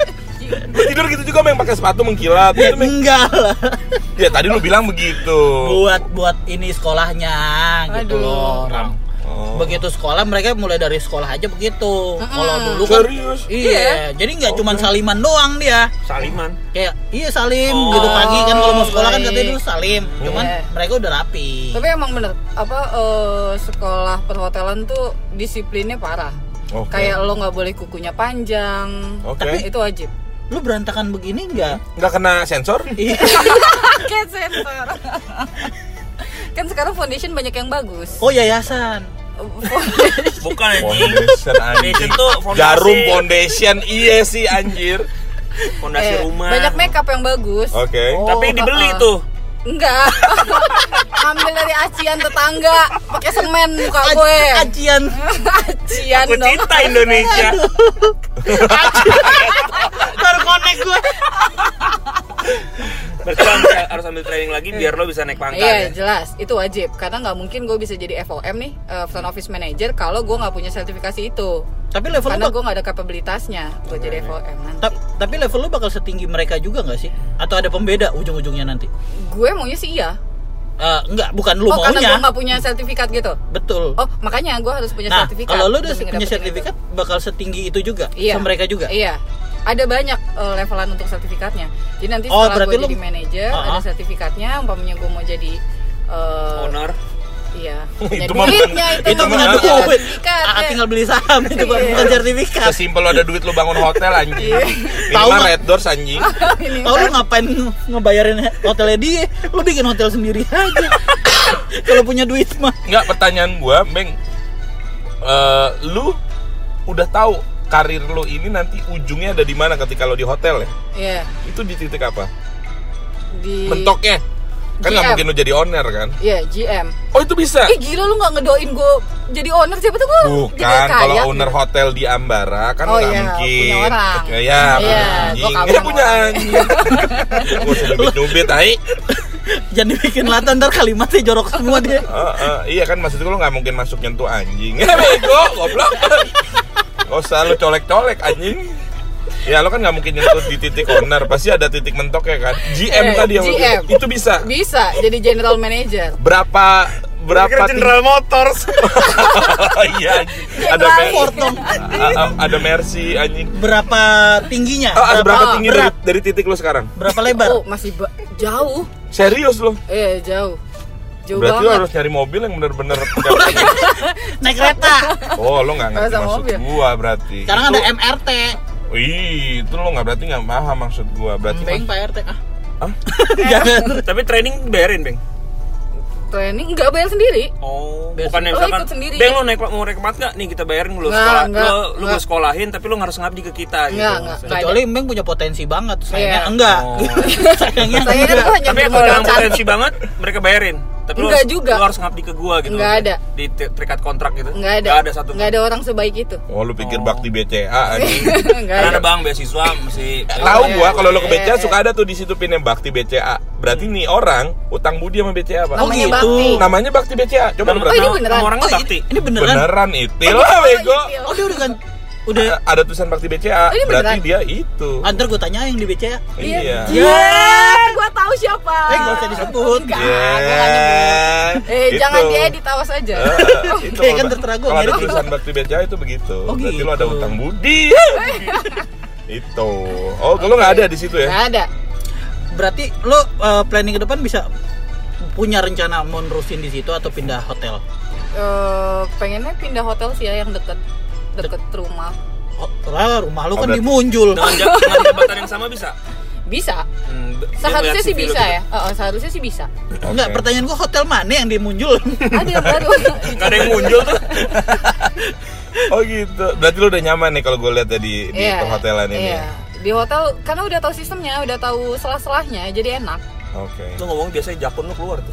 Lu tidur gitu juga yang pakai sepatu mengkilat. ya, Gitu, enggak lah Ya tadi lu bilang begitu. buat buat ini sekolahnya gitu Aduh. loh Ram. Oh. begitu sekolah mereka mulai dari sekolah aja begitu kalau dulu kan Serius? iya jadi nggak cuma saliman doang dia Saliman. kayak iya salim Oh, gitu pagi kan kalau mau sekolah kan katanya dulu salim cuman Iya. mereka udah rapi Tapi emang bener apa eh, sekolah perhotelan tuh disiplinnya parah. Oke. Kayak lo nggak boleh kukunya panjang. Oke. Tapi itu wajib. lu berantakan begini enggak Nggak kena sensor? Iya. Sensor. kan sekarang foundation banyak yang bagus. oh yayasan Bukan anjing. Foundation anjing. Tuh fondasi. Jarum foundation iya sih anjir. Fondasi Eh, rumah. banyak makeup yang bagus. Oke. Tapi dibeli uh-uh. tuh. Enggak. Ambil dari acian tetangga, pakai semen muka gue. acian acian Aku dong. cinta Indonesia. terkonek gue Berarti lo harus- harus ambil training lagi biar lo bisa naik pangkat Iya ya. jelas itu wajib karena nggak mungkin gue bisa jadi FOM nih eh, front office manager kalau gue nggak punya sertifikasi itu tapi level lu karena gue nggak ada kapabilitasnya buat jadi FOM nanti. ta- tapi level lu bakal setinggi mereka juga nggak sih atau ada pembeda ujung-ujungnya nanti Gue maunya sih iya. Eh, enggak bukan lu oh karena maunya gue nggak punya sertifikat gitu. betul Oh makanya gue harus punya nah sertifikat. kalau lu udah punya sertifikat itu. bakal setinggi itu juga Iya. sama mereka juga Iya. Ada banyak eh, levelan untuk sertifikatnya. Jadi nanti Oh, setelah gue lu- jadi manajer Ah, ah. ada sertifikatnya. Umpamanya gue mau jadi eh, Owner. Iya. Itu mah duitnya itu. itu mah punya ada duit sertifikat, Ah, ya. tinggal beli saham itu bukan bukan sertifikat Sesimpel lo ada duit lo bangun hotel anjing. Ini Tahu mah? Red Doors anjing. Tahu lu ngapain nge- ngebayarin hotelnya dia? Lu bikin hotel sendiri aja. Kalau punya duit mah. Enggak pertanyaan gua, Beng. Eh, lu udah tahu karir lo ini nanti ujungnya ada di mana ketika lo di hotel ya? Iya. Itu di titik apa? Di Mentoknya. Kan nggak GM. mungkin lo jadi owner kan? Iya, GM. Oh itu bisa. Ih gila lu nggak ngedoin gue jadi owner siapa tuh gue Bukan, kalau owner hotel di Ambara kan Oh, nggak iya, mungkin. punya orang. Ya, ya Iya, punya anjing. Ya punya anjing. Gua usah nyubit-nyubit, ai. Jangan dibikin latan ntar kalimatnya jorok semua dia. Eh, eh, iya kan maksud gue lo nggak mungkin masuk nyentuh anjing. Ya bego, goblok. Gak usah lo colek-colek anjing. Ya lo kan nggak mungkin nyentuh di titik owner, pasti ada titik mentok ya kan. GM Eh, tadi yang lo GM. bilang. itu bisa. Bisa jadi general manager. Berapa berapa Kira General Motors. iya. Ada Ford dong. ada Mercy anjing. Berapa tingginya? Oh, ada berapa Oh, tinggi dari, berat. dari titik lo sekarang? Berapa lebar? Oh masih ba- jauh. Serius lo? Eh jauh. Jauh Berarti lo banget. harus nyari mobil yang bener-bener Naik kereta. Oh lo nggak ngerti maksud mobil? gua berarti Sekarang Itu- ada MRT. Wih, itu lo nggak berarti nggak paham maksud gua. Berarti Beng Pak RT. Ah. Hah? Jangan. Tapi training bayarin, Beng. Training nggak bayar sendiri. Oh, Biasa. bukannya Oh, misalkan, sendiri. Beng lu naik mau naik kemat nggak? Nih kita bayarin lu Nggak, sekolah, nggak, lu, lu nggak. gue sekolahin, tapi lu harus ngabdi ke kita gitu. Nggak, nggak. maksudnya. Kecuali Beng punya potensi banget. Sayangnya Iya. enggak. Oh. Sayangnya Saya enggak. gue hanya Tapi kalau yang potensi banget, mereka bayarin. Tapi lu Nggak harus, juga. lu harus ngabdi ke gua gitu. Nggak ada. Di terikat kontrak gitu. Nggak ada. Nggak ada satu. Nggak ada orang sebaik itu. Oh lu pikir Oh. bakti BCA anjing. Nggak Karena ada. ada bang beasiswa masih. Tahu Iya, gua kalau lo ke iya, BCA iya. suka ada tuh di situ pinnya bakti BCA. Berarti nih orang utang budi sama BCA, Pak. Oh, Namanya gitu. bakti. Namanya bakti BCA. Coba lu Nama- Oh, ini beneran? orangnya Oh, bakti. ini beneran. Beneran itu Oh, lah bego. gitu. Oh, dia udah kan udah A- Ada tulisan bakti BCA. Oh, ini Berarti beneran? dia itu. antar gue tanya yang di BCA. Iya. Iya, gue tahu siapa. Eh, nggak usah disebut. Enggak, Iya. nggak nyebut. Eh, Itu. jangan diedit awas aja. Eh, itu kan terserah gua Kalau ada tulisan bakti BCA itu begitu. Oh, Berarti gitu. lo ada utang budi. itu. Oh, kalau nggak ada di situ ya? Nggak ada. Berarti lo eh, planning ke depan bisa punya rencana mau nerusin di situ atau pindah hotel? Eh, pengennya pindah hotel sih ya yang deket deket rumah. Oh, lah, rumah lu Oh, kan berarti- di Munjul. Dengan, dengan jabatan yang sama bisa. Bisa. Hmm, Seharusnya sih bisa gitu. ya. Oh, seharusnya sih bisa. Enggak, Oke. pertanyaan gua hotel mana yang di Munjul? Ada yang baru. Gak ada yang muncul tuh. Oh gitu. Berarti lu udah nyaman nih kalau gue lihat ya di, di Iya, perhotelan ini. iya. ya? Di hotel karena udah tahu sistemnya, udah tahu selah-selahnya, jadi enak. Oke. Lu ngomong biasanya jakun lu keluar tuh.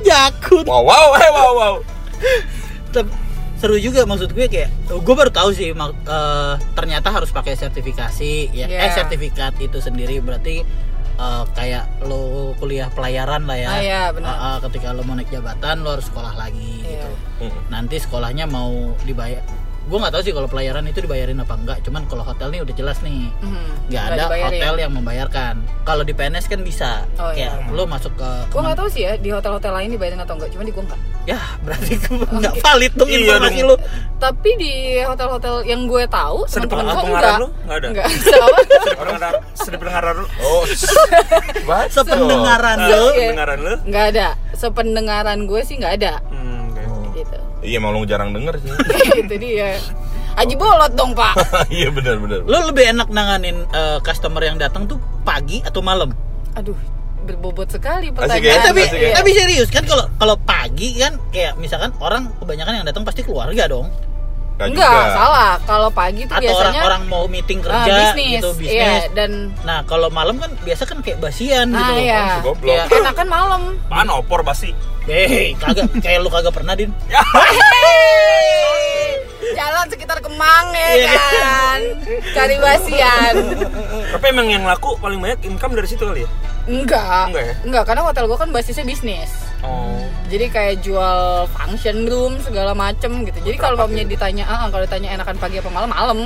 Jakun. Wow wow eh, wow wow. Seru juga maksud gue kayak gue baru tahu sih mak- eh, ternyata harus pakai sertifikasi ya Iya. eh sertifikat itu sendiri berarti eh, kayak lo kuliah pelayaran lah ya Ah, iya, benar. Eh, eh, ketika lo mau naik jabatan lo harus sekolah lagi Iya. gitu nanti sekolahnya mau dibayar gue nggak tahu sih kalau pelayaran itu dibayarin apa enggak cuman kalau hotel nih udah jelas nih Mhm. nggak ada dibayarin. hotel yang membayarkan kalau di PNS kan bisa Oh, kayak iya. lo masuk ke Gue nggak tahu sih ya di hotel-hotel lain dibayarin atau enggak, cuma di gue enggak. ya berarti nggak valid dong Iya informasi dong. lo Tapi di hotel-hotel yang gue tahu, gue pengaruh enggak. lu? Nggak ada? Enggak. Sedep pendengaran lu. Oh. What? sependengaran Ah, lo Iya. pendengaran lu. Enggak ada. Sependengaran gue sih enggak ada. Hmm, oke. Gitu. Iya mau lu jarang denger sih. itu dia. Aji bolot dong, Pak. Iya benar benar. Lo lebih enak nanganin eh, customer yang datang tuh pagi atau malam? Aduh, berbobot sekali Asik pertanyaan. ya? Eh, tapi Asik ya? tapi serius kan kalau kalau pagi kan kayak misalkan orang kebanyakan yang datang pasti keluarga dong. Nggak Enggak, juga. salah. Kalau pagi tuh Atau biasanya orang-orang mau meeting ah, kerja bisnis. gitu Iya, bisnis. dan Nah, kalau malam kan biasa kan kayak basian gitu nah loh. iya. goblok. Iya. Enakan malam. Apaan opor basi? Hei, kagak kayak lu kagak pernah din. Jalan sekitar Kemang ya Iya. kan. Cari basian. Tapi emang yang laku paling banyak income dari situ kali ya? Enggak. Enggak ya? Enggak, karena hotel gua kan basisnya bisnis. Oh. Jadi kayak jual function room segala macem gitu. Jadi kalau mamanya ditanya, ah kalau ditanya enakan pagi apa malam, malam.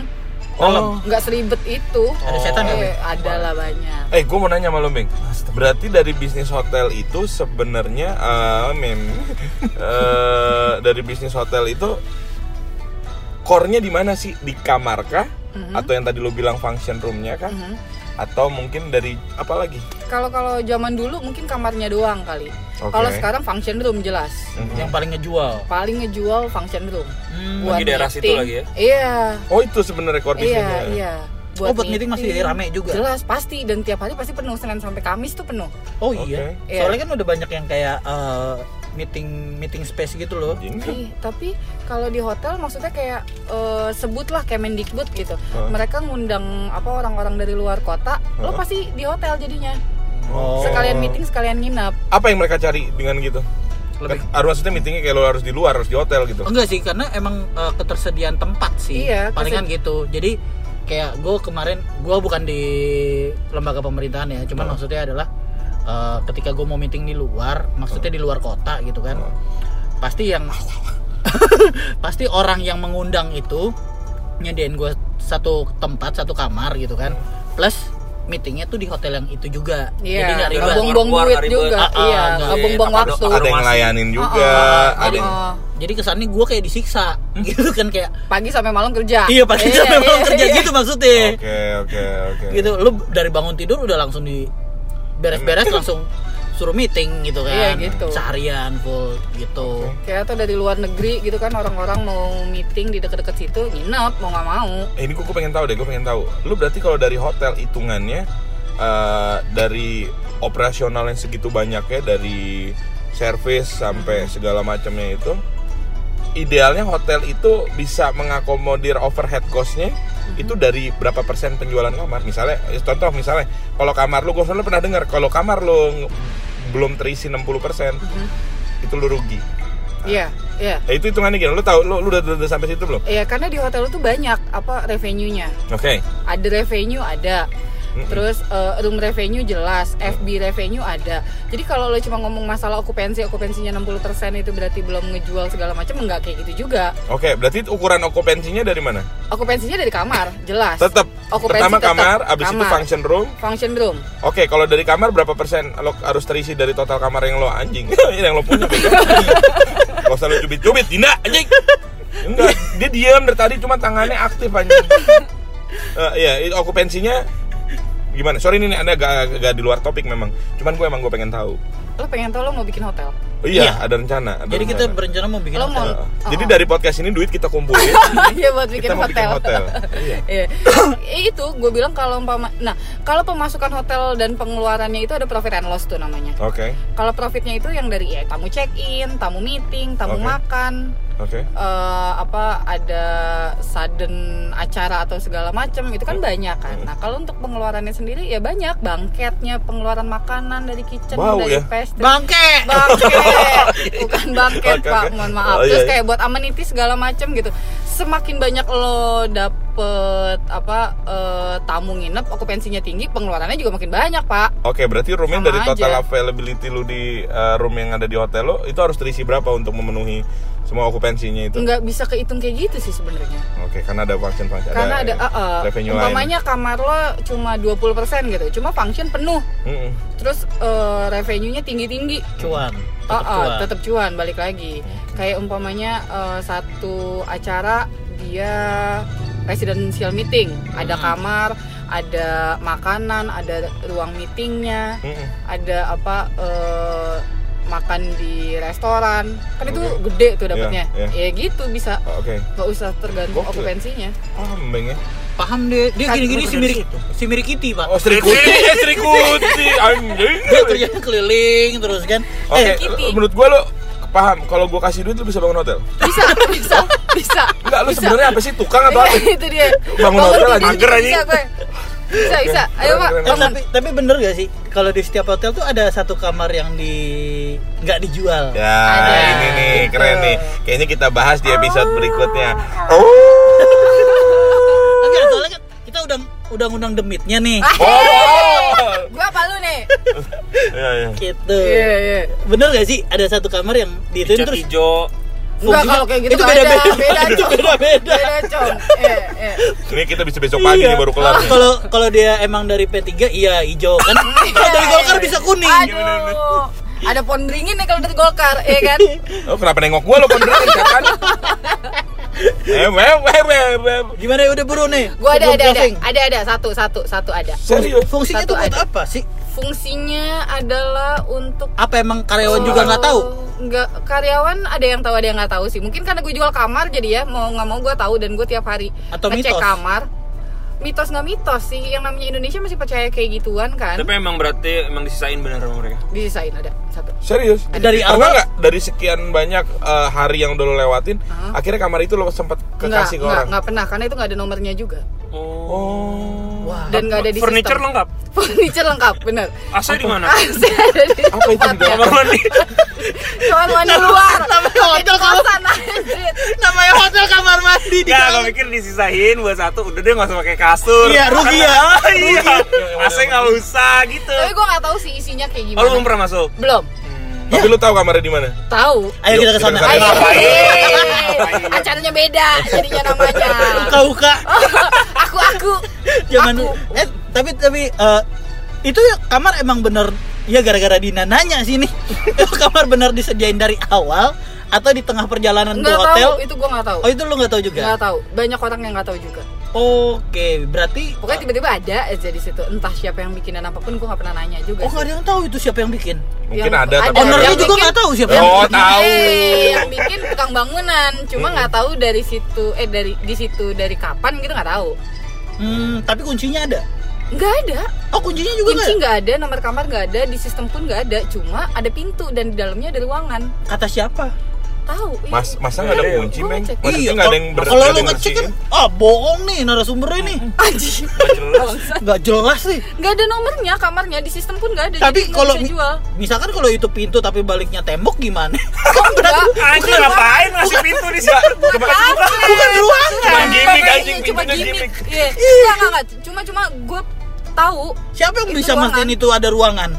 Oh. Nggak seribet itu. Ada setan Eh, ada lah banyak. Eh, gue mau nanya sama lo, Beng. Berarti dari bisnis hotel itu sebenarnya, amin. Eh, dari bisnis hotel itu core-nya di mana sih? Di kamar kah? Mhm. Atau yang tadi lo bilang function room-nya kah? Atau mungkin dari apa lagi? Kalau kalau zaman dulu mungkin kamarnya doang kali. Oke. Kalau sekarang function room jelas. Mhm. Yang paling ngejual. Paling ngejual function room. Hmm. Lagi daerah situ meeting. lagi ya? Iya. Oh, itu sebenarnya core Iya, bisnisnya. iya. Oh, buat meeting masih rame juga? Jelas, pasti dan tiap hari pasti penuh Senin sampai Kamis tuh penuh. Oh iya. Iya. Soalnya kan udah banyak yang kayak eh, meeting meeting space gitu loh. Ih, tapi kalau di hotel maksudnya kayak eh, sebutlah Kemendikbud gitu. Hah? Mereka ngundang apa orang-orang dari luar kota, lo Hah? pasti di hotel jadinya. Oh. Sekalian meeting, sekalian nginap. Apa yang mereka cari dengan gitu? Lebih- Kan, harus maksudnya meetingnya kayak lo harus di luar, harus di hotel gitu. Enggak sih, karena emang eh, ketersediaan tempat sih. Iya, Palingan gitu. Jadi kayak gue kemarin, gue bukan di lembaga pemerintahan ya, cuman Oh. maksudnya adalah eh, ketika gue mau meeting di luar, maksudnya di luar kota gitu kan, Oh. pasti yang pasti orang yang mengundang itu nyediain gue satu tempat, satu kamar gitu kan, plus meetingnya tuh di hotel yang itu juga. Iya, Jadi nggak ribet. Keluar, duit juga. Ah, ah, iya, nggak. buang-buang Ada- waktu. Ada yang ngelayanin juga, Oh, oh, ada yang. Jadi kesannya gue kayak disiksa gitu kan kayak Pagi sampai malam kerja. iya pagi Iya, sampai malam iya, kerja iya. gitu maksudnya. Oke, oke, oke. gitu lu dari bangun tidur udah langsung di beres-beres langsung suruh meeting gitu kan Iya, gitu. seharian full gitu Kayak atau dari luar negeri gitu kan orang-orang mau meeting di deket-deket situ nginep mau nggak mau. Eh, ini gue pengen tahu deh, gue pengen tahu. Lu berarti kalau dari hotel hitungannya eh, dari operasional yang segitu banyaknya dari service sampai segala macamnya itu idealnya hotel itu bisa mengakomodir overhead cost-nya itu dari berapa persen penjualan kamar misalnya eh, contoh misalnya kalau kamar lu gue selalu pernah dengar kalau kamar lu belum terisi 60% itu lu rugi Iya, iya. nah, itu hitungannya gimana lu tahu lu, lu udah, udah sampai situ belum Iya, karena di hotel itu banyak apa revenue-nya. oke Ada revenue ada. Terus eh, room revenue jelas, FB revenue ada. Jadi kalau lo cuma ngomong masalah okupansi, okupansinya 60% itu berarti belum ngejual segala macam enggak kayak gitu juga. Oke, berarti ukuran okupansinya dari mana? Okupansinya dari kamar, jelas. Tetap. Okupansi Pertama tetap. kamar, abis itu function room. Function room. Oke, kalau dari kamar berapa persen lo harus terisi dari total kamar yang lo anjing? yang lo punya. Gak usah lo cubit-cubit, Dinda anjing. Enggak, dia diam dari tadi cuma tangannya aktif anjing. Iya, itu okupansinya gimana? Sorry ini ada agak, agak di luar topik memang. Cuman gue emang gue pengen tahu. Lo pengen tau lo mau bikin hotel Oh, iya, Iya. ada rencana. ada Jadi kita rencana. berencana mau bikin Lo mau- hotel. Jadi Oh. dari podcast ini duit kita kumpulin. Iya buat bikin kita mau bikin hotel. hotel. Iya. Iya. itu gue bilang kalau umpama nah kalau pemasukan hotel dan pengeluarannya itu ada profit and loss tuh namanya. Oke. Kalau profitnya itu yang dari ya tamu check in, tamu meeting, tamu Oke. makan, Oke. eh, apa ada sudden acara atau segala macam itu kan banyak kan. Nah kalau untuk pengeluarannya sendiri ya banyak bangketnya pengeluaran makanan dari kitchen Bau dari ya? Pastry. Bangke. bangket bukan bangket Oke, pak oke. mohon maaf Oh, iya, terus iya. kayak buat amenities segala macem gitu semakin banyak lo dapet apa eh, tamu nginep okupansinya tinggi pengeluarannya juga makin banyak pak Oke, berarti roomnya Sama dari total aja. availability lu di uh, room yang ada di hotel lo itu harus terisi berapa untuk memenuhi semua okupansinya itu? nggak bisa kehitung kayak gitu sih sebenarnya Oke, karena ada function function. karena ada uh, uh, revenue umpamanya kamar lo cuma 20% gitu cuma function penuh lain. Mm-mm. terus eh, revenue-nya tinggi-tinggi Cuan. Tetap oh, cuan. tetap cuan balik lagi. Kayak umpamanya eh, satu acara dia residential meeting, ada Hmm. kamar, ada makanan, ada ruang meetingnya, Mm-mm. ada apa eh, makan di restoran. Kan itu Oke. gede tuh dapatnya. Iya, Ya gitu bisa. Oh, Oke. Gak usah tergantung Gokil. okupansinya. Oh, mbeng ya. Paham deh. Dia Kan gini-gini gua si Mirik si Mirikiti, Pak. Oh, Sri Kuti, eh, Sri Kuti, anjing. Dia kerjanya keliling terus kan. Oke, Eh, Kitty. menurut gua lo paham kalau gua kasih duit lu bisa bangun hotel? Bisa, bisa, bisa. Enggak, lu sebenarnya apa sih tukang atau apa? itu dia. Bangun hotel tidur lagi. Mager, anjing. Bisa. Bisa. Ayo, Pak. Eh, tapi tapi bener gak sih kalau di setiap hotel tuh ada satu kamar yang di nggak dijual. Ya, Ada. ini nih Gitu. keren nih. Kayaknya kita bahas di episode berikutnya. Oh. Enggak, soalnya kan kita udah udah ngundang demitnya nih. Ah, Oh. Gua apa lu nih? Iya, iya. Gitu. Iya, iya. Bener gak sih ada satu kamar yang diituin Hijau terus hijau. Enggak kalau kayak gitu itu ada. Beda, Itu Cong. beda-beda. Beda, Cong. Iya, iya. Ini kita bisa besok pagi nih baru kelar. Iya. Kalau kalau dia emang dari P3 iya hijau kan. Kalau dari Golkar bisa kuning. Aduh. Ada pohon beringin nih kalau dari Golkar, ya kan? Oh, kenapa nengok gua lo? Eh, weh, weh, weh. Gimana ya udah buru nih? Gua ada, ada, ada, ada, ada, satu, satu, satu ada. Serius? Fungsinya tuh buat ada. apa sih? Fungsinya adalah untuk Apa emang karyawan juga nggak tahu? Nggak karyawan ada yang tahu ada yang nggak tahu sih. Mungkin karena gue jual kamar jadi ya mau nggak mau gue tahu dan gue tiap hari Atau ngecek mitos? kamar. Mitos nggak mitos sih. Yang namanya Indonesia masih percaya kayak gituan kan? Tapi emang berarti emang disisain bener sama mereka. Disisain ada satu. Serius? Dari Pernah awal- nggak dari sekian banyak eh, hari yang udah lo lewatin, Hah? akhirnya kamar itu lo sempat Nggak, kekasih ke nggak, orang? nggak pernah karena itu nggak ada nomornya juga. Oh. Wah. Dan nggak ada di Furniture sistem. lengkap. Furniture lengkap, bener. AC di mana? AC ada di Apa itu di? Kamar mandi. kamar mandi luar. Namanya hotel kosan anjir. Namanya hotel kamar mandi di Enggak, dalam. gue pikir disisain buat satu. Udah deh nggak usah pakai kasur. Iya, rugi ya. Iya. AC nggak usah gitu. Tapi gue nggak tahu sih isinya kayak Oh, gimana. lu belum pernah masuk? Belum. Tapi lo tahu kamarnya di mana? Tahu. Ayo kita ke sana. Kita ke sana. Ayo. Ngapain? Acaranya beda jadinya namanya. Buka-buka. aku aku. Zaman Aku. eh tapi tapi eh, itu ya kamar emang bener ya gara-gara Dina nanya sih nih. Itu kamar bener disediain dari awal atau di tengah perjalanan ke hotel? tahu, itu gue nggak tahu. Oh itu lu nggak tahu juga? Nggak tahu. Banyak orang yang nggak tahu juga. Oke, berarti Pokoknya tiba-tiba ada aja di situ. Entah siapa yang bikin dan apa pun, gue nggak pernah nanya juga. Oh nggak ada yang tahu itu siapa yang bikin. Mungkin Yang ada, tapi Ownernya Yang juga bikin- nggak tahu siapa. Oh, yang bikin. tahu. Eh, yang bikin tukang bangunan. Cuma nggak tahu dari situ, eh dari di situ dari kapan gitu nggak tahu. Hmm, tapi kuncinya ada. Nggak ada. Oh kuncinya juga Kunci nggak ada, nomor kamar nggak ada, di sistem pun nggak ada. Cuma ada pintu dan di dalamnya ada ruangan. Kata siapa? Tahu. iya. Mas, masa nggak ada Iya, kunci, Meng? Maksudnya Iya, nggak ada yang ber- kalau nggak lu ngecek kan, ah bohong nih narasumbernya nih. Jelas. Nggak jelas sih. Nggak ada nomornya kamarnya di sistem pun nggak ada. Tapi nggak kalau misalkan kalau itu pintu tapi baliknya tembok gimana? Enggak. Anjing ngapain ngasih pintu di situ? Coba Bukan ruangan. Cuma gimmick anjing, cuma pintunya gimmick. Iya. Enggak, enggak, enggak. Cuma cuma gue tahu Siapa yang bisa mastiin itu ada ruangan?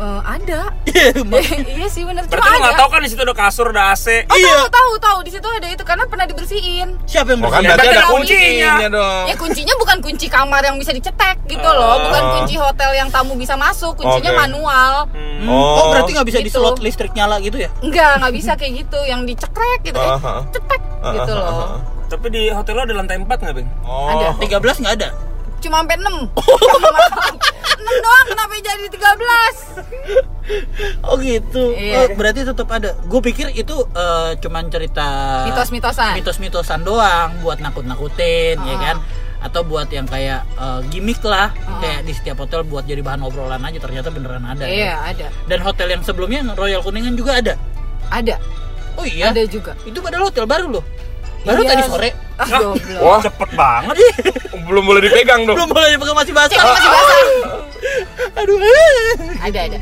Eh, ada. Iya, iya sih benar. Cuma Berarti lu nggak ada. tahu kan di situ ada kasur, ada AC. Oh, Iya. tahu, tahu, tahu. Di situ ada itu karena pernah dibersihin. Siapa yang Oh kan bersihin? berarti ada Ada kuncinya kuncinya. dong. Ya kuncinya bukan kunci kamar yang bisa dicetek gitu loh, bukan kunci hotel yang tamu bisa masuk, kuncinya Oke. manual. Hmm, Oh. Oh, berarti nggak bisa Gitu. diselot listrik nyala gitu ya? Enggak, nggak bisa kayak gitu, yang dicekrek gitu, eh, Aha. cetek gitu Ah, ah, loh. Tapi di hotel lo ada lantai 4 nggak, Bang? Oh. Ada. 13 nggak ada. Cuma sampai 6. 6 doang kenapa jadi 13? Oh gitu. Iya. Oh, berarti tetap ada. Gue pikir itu eh, cuman cerita Mitos-mitosan. mitos-mitosan doang buat nakut-nakutin ya Oh. kan atau buat yang kayak eh, gimmick lah kayak di setiap hotel buat jadi bahan obrolan aja ternyata beneran ada Iya, ya. ada. dan hotel yang sebelumnya Royal Kuningan juga ada Ada. oh iya Ada juga. itu padahal hotel baru loh baru Iya. tadi sore Ah, goblok. Wah, Cepet banget. belum boleh dipegang dong. belum boleh dipegang masih basah masih basah. aduh Ada, ada.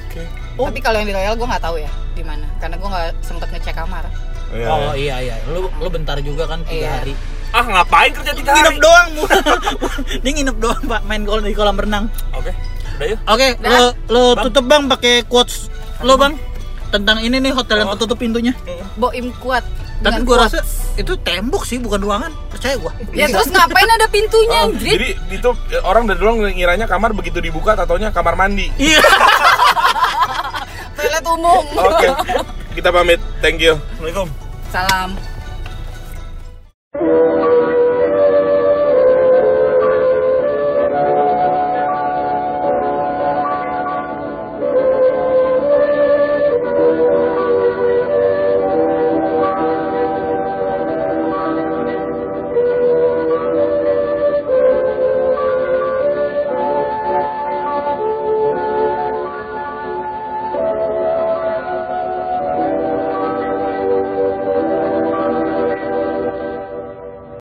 Oke. Oh. Tapi kalau yang di Royal gue nggak tahu ya di mana, karena gue nggak sempet ngecek kamar. Iya. oh iya iya lu lu bentar juga kan tiga Iya. hari Ah ngapain kerja tiga nginep hari? doang Bu. dia nginep doang pak main gol di kolam renang Oke, udah yuk. Oke, Dah. lo lo tutup bang pakai quotes lo bang tentang ini nih hotel yang ketutup pintunya. Boim kuat. Tapi quotes. rasa itu tembok sih bukan ruangan, percaya gua. Ya terus ngapain ada pintunya, Oh, jadi itu eh, orang dari dulu ngiranya kamar begitu dibuka tatonya kamar mandi. Iya. Toilet umum. Oke. Kita pamit. Thank you. Assalamualaikum. Salam.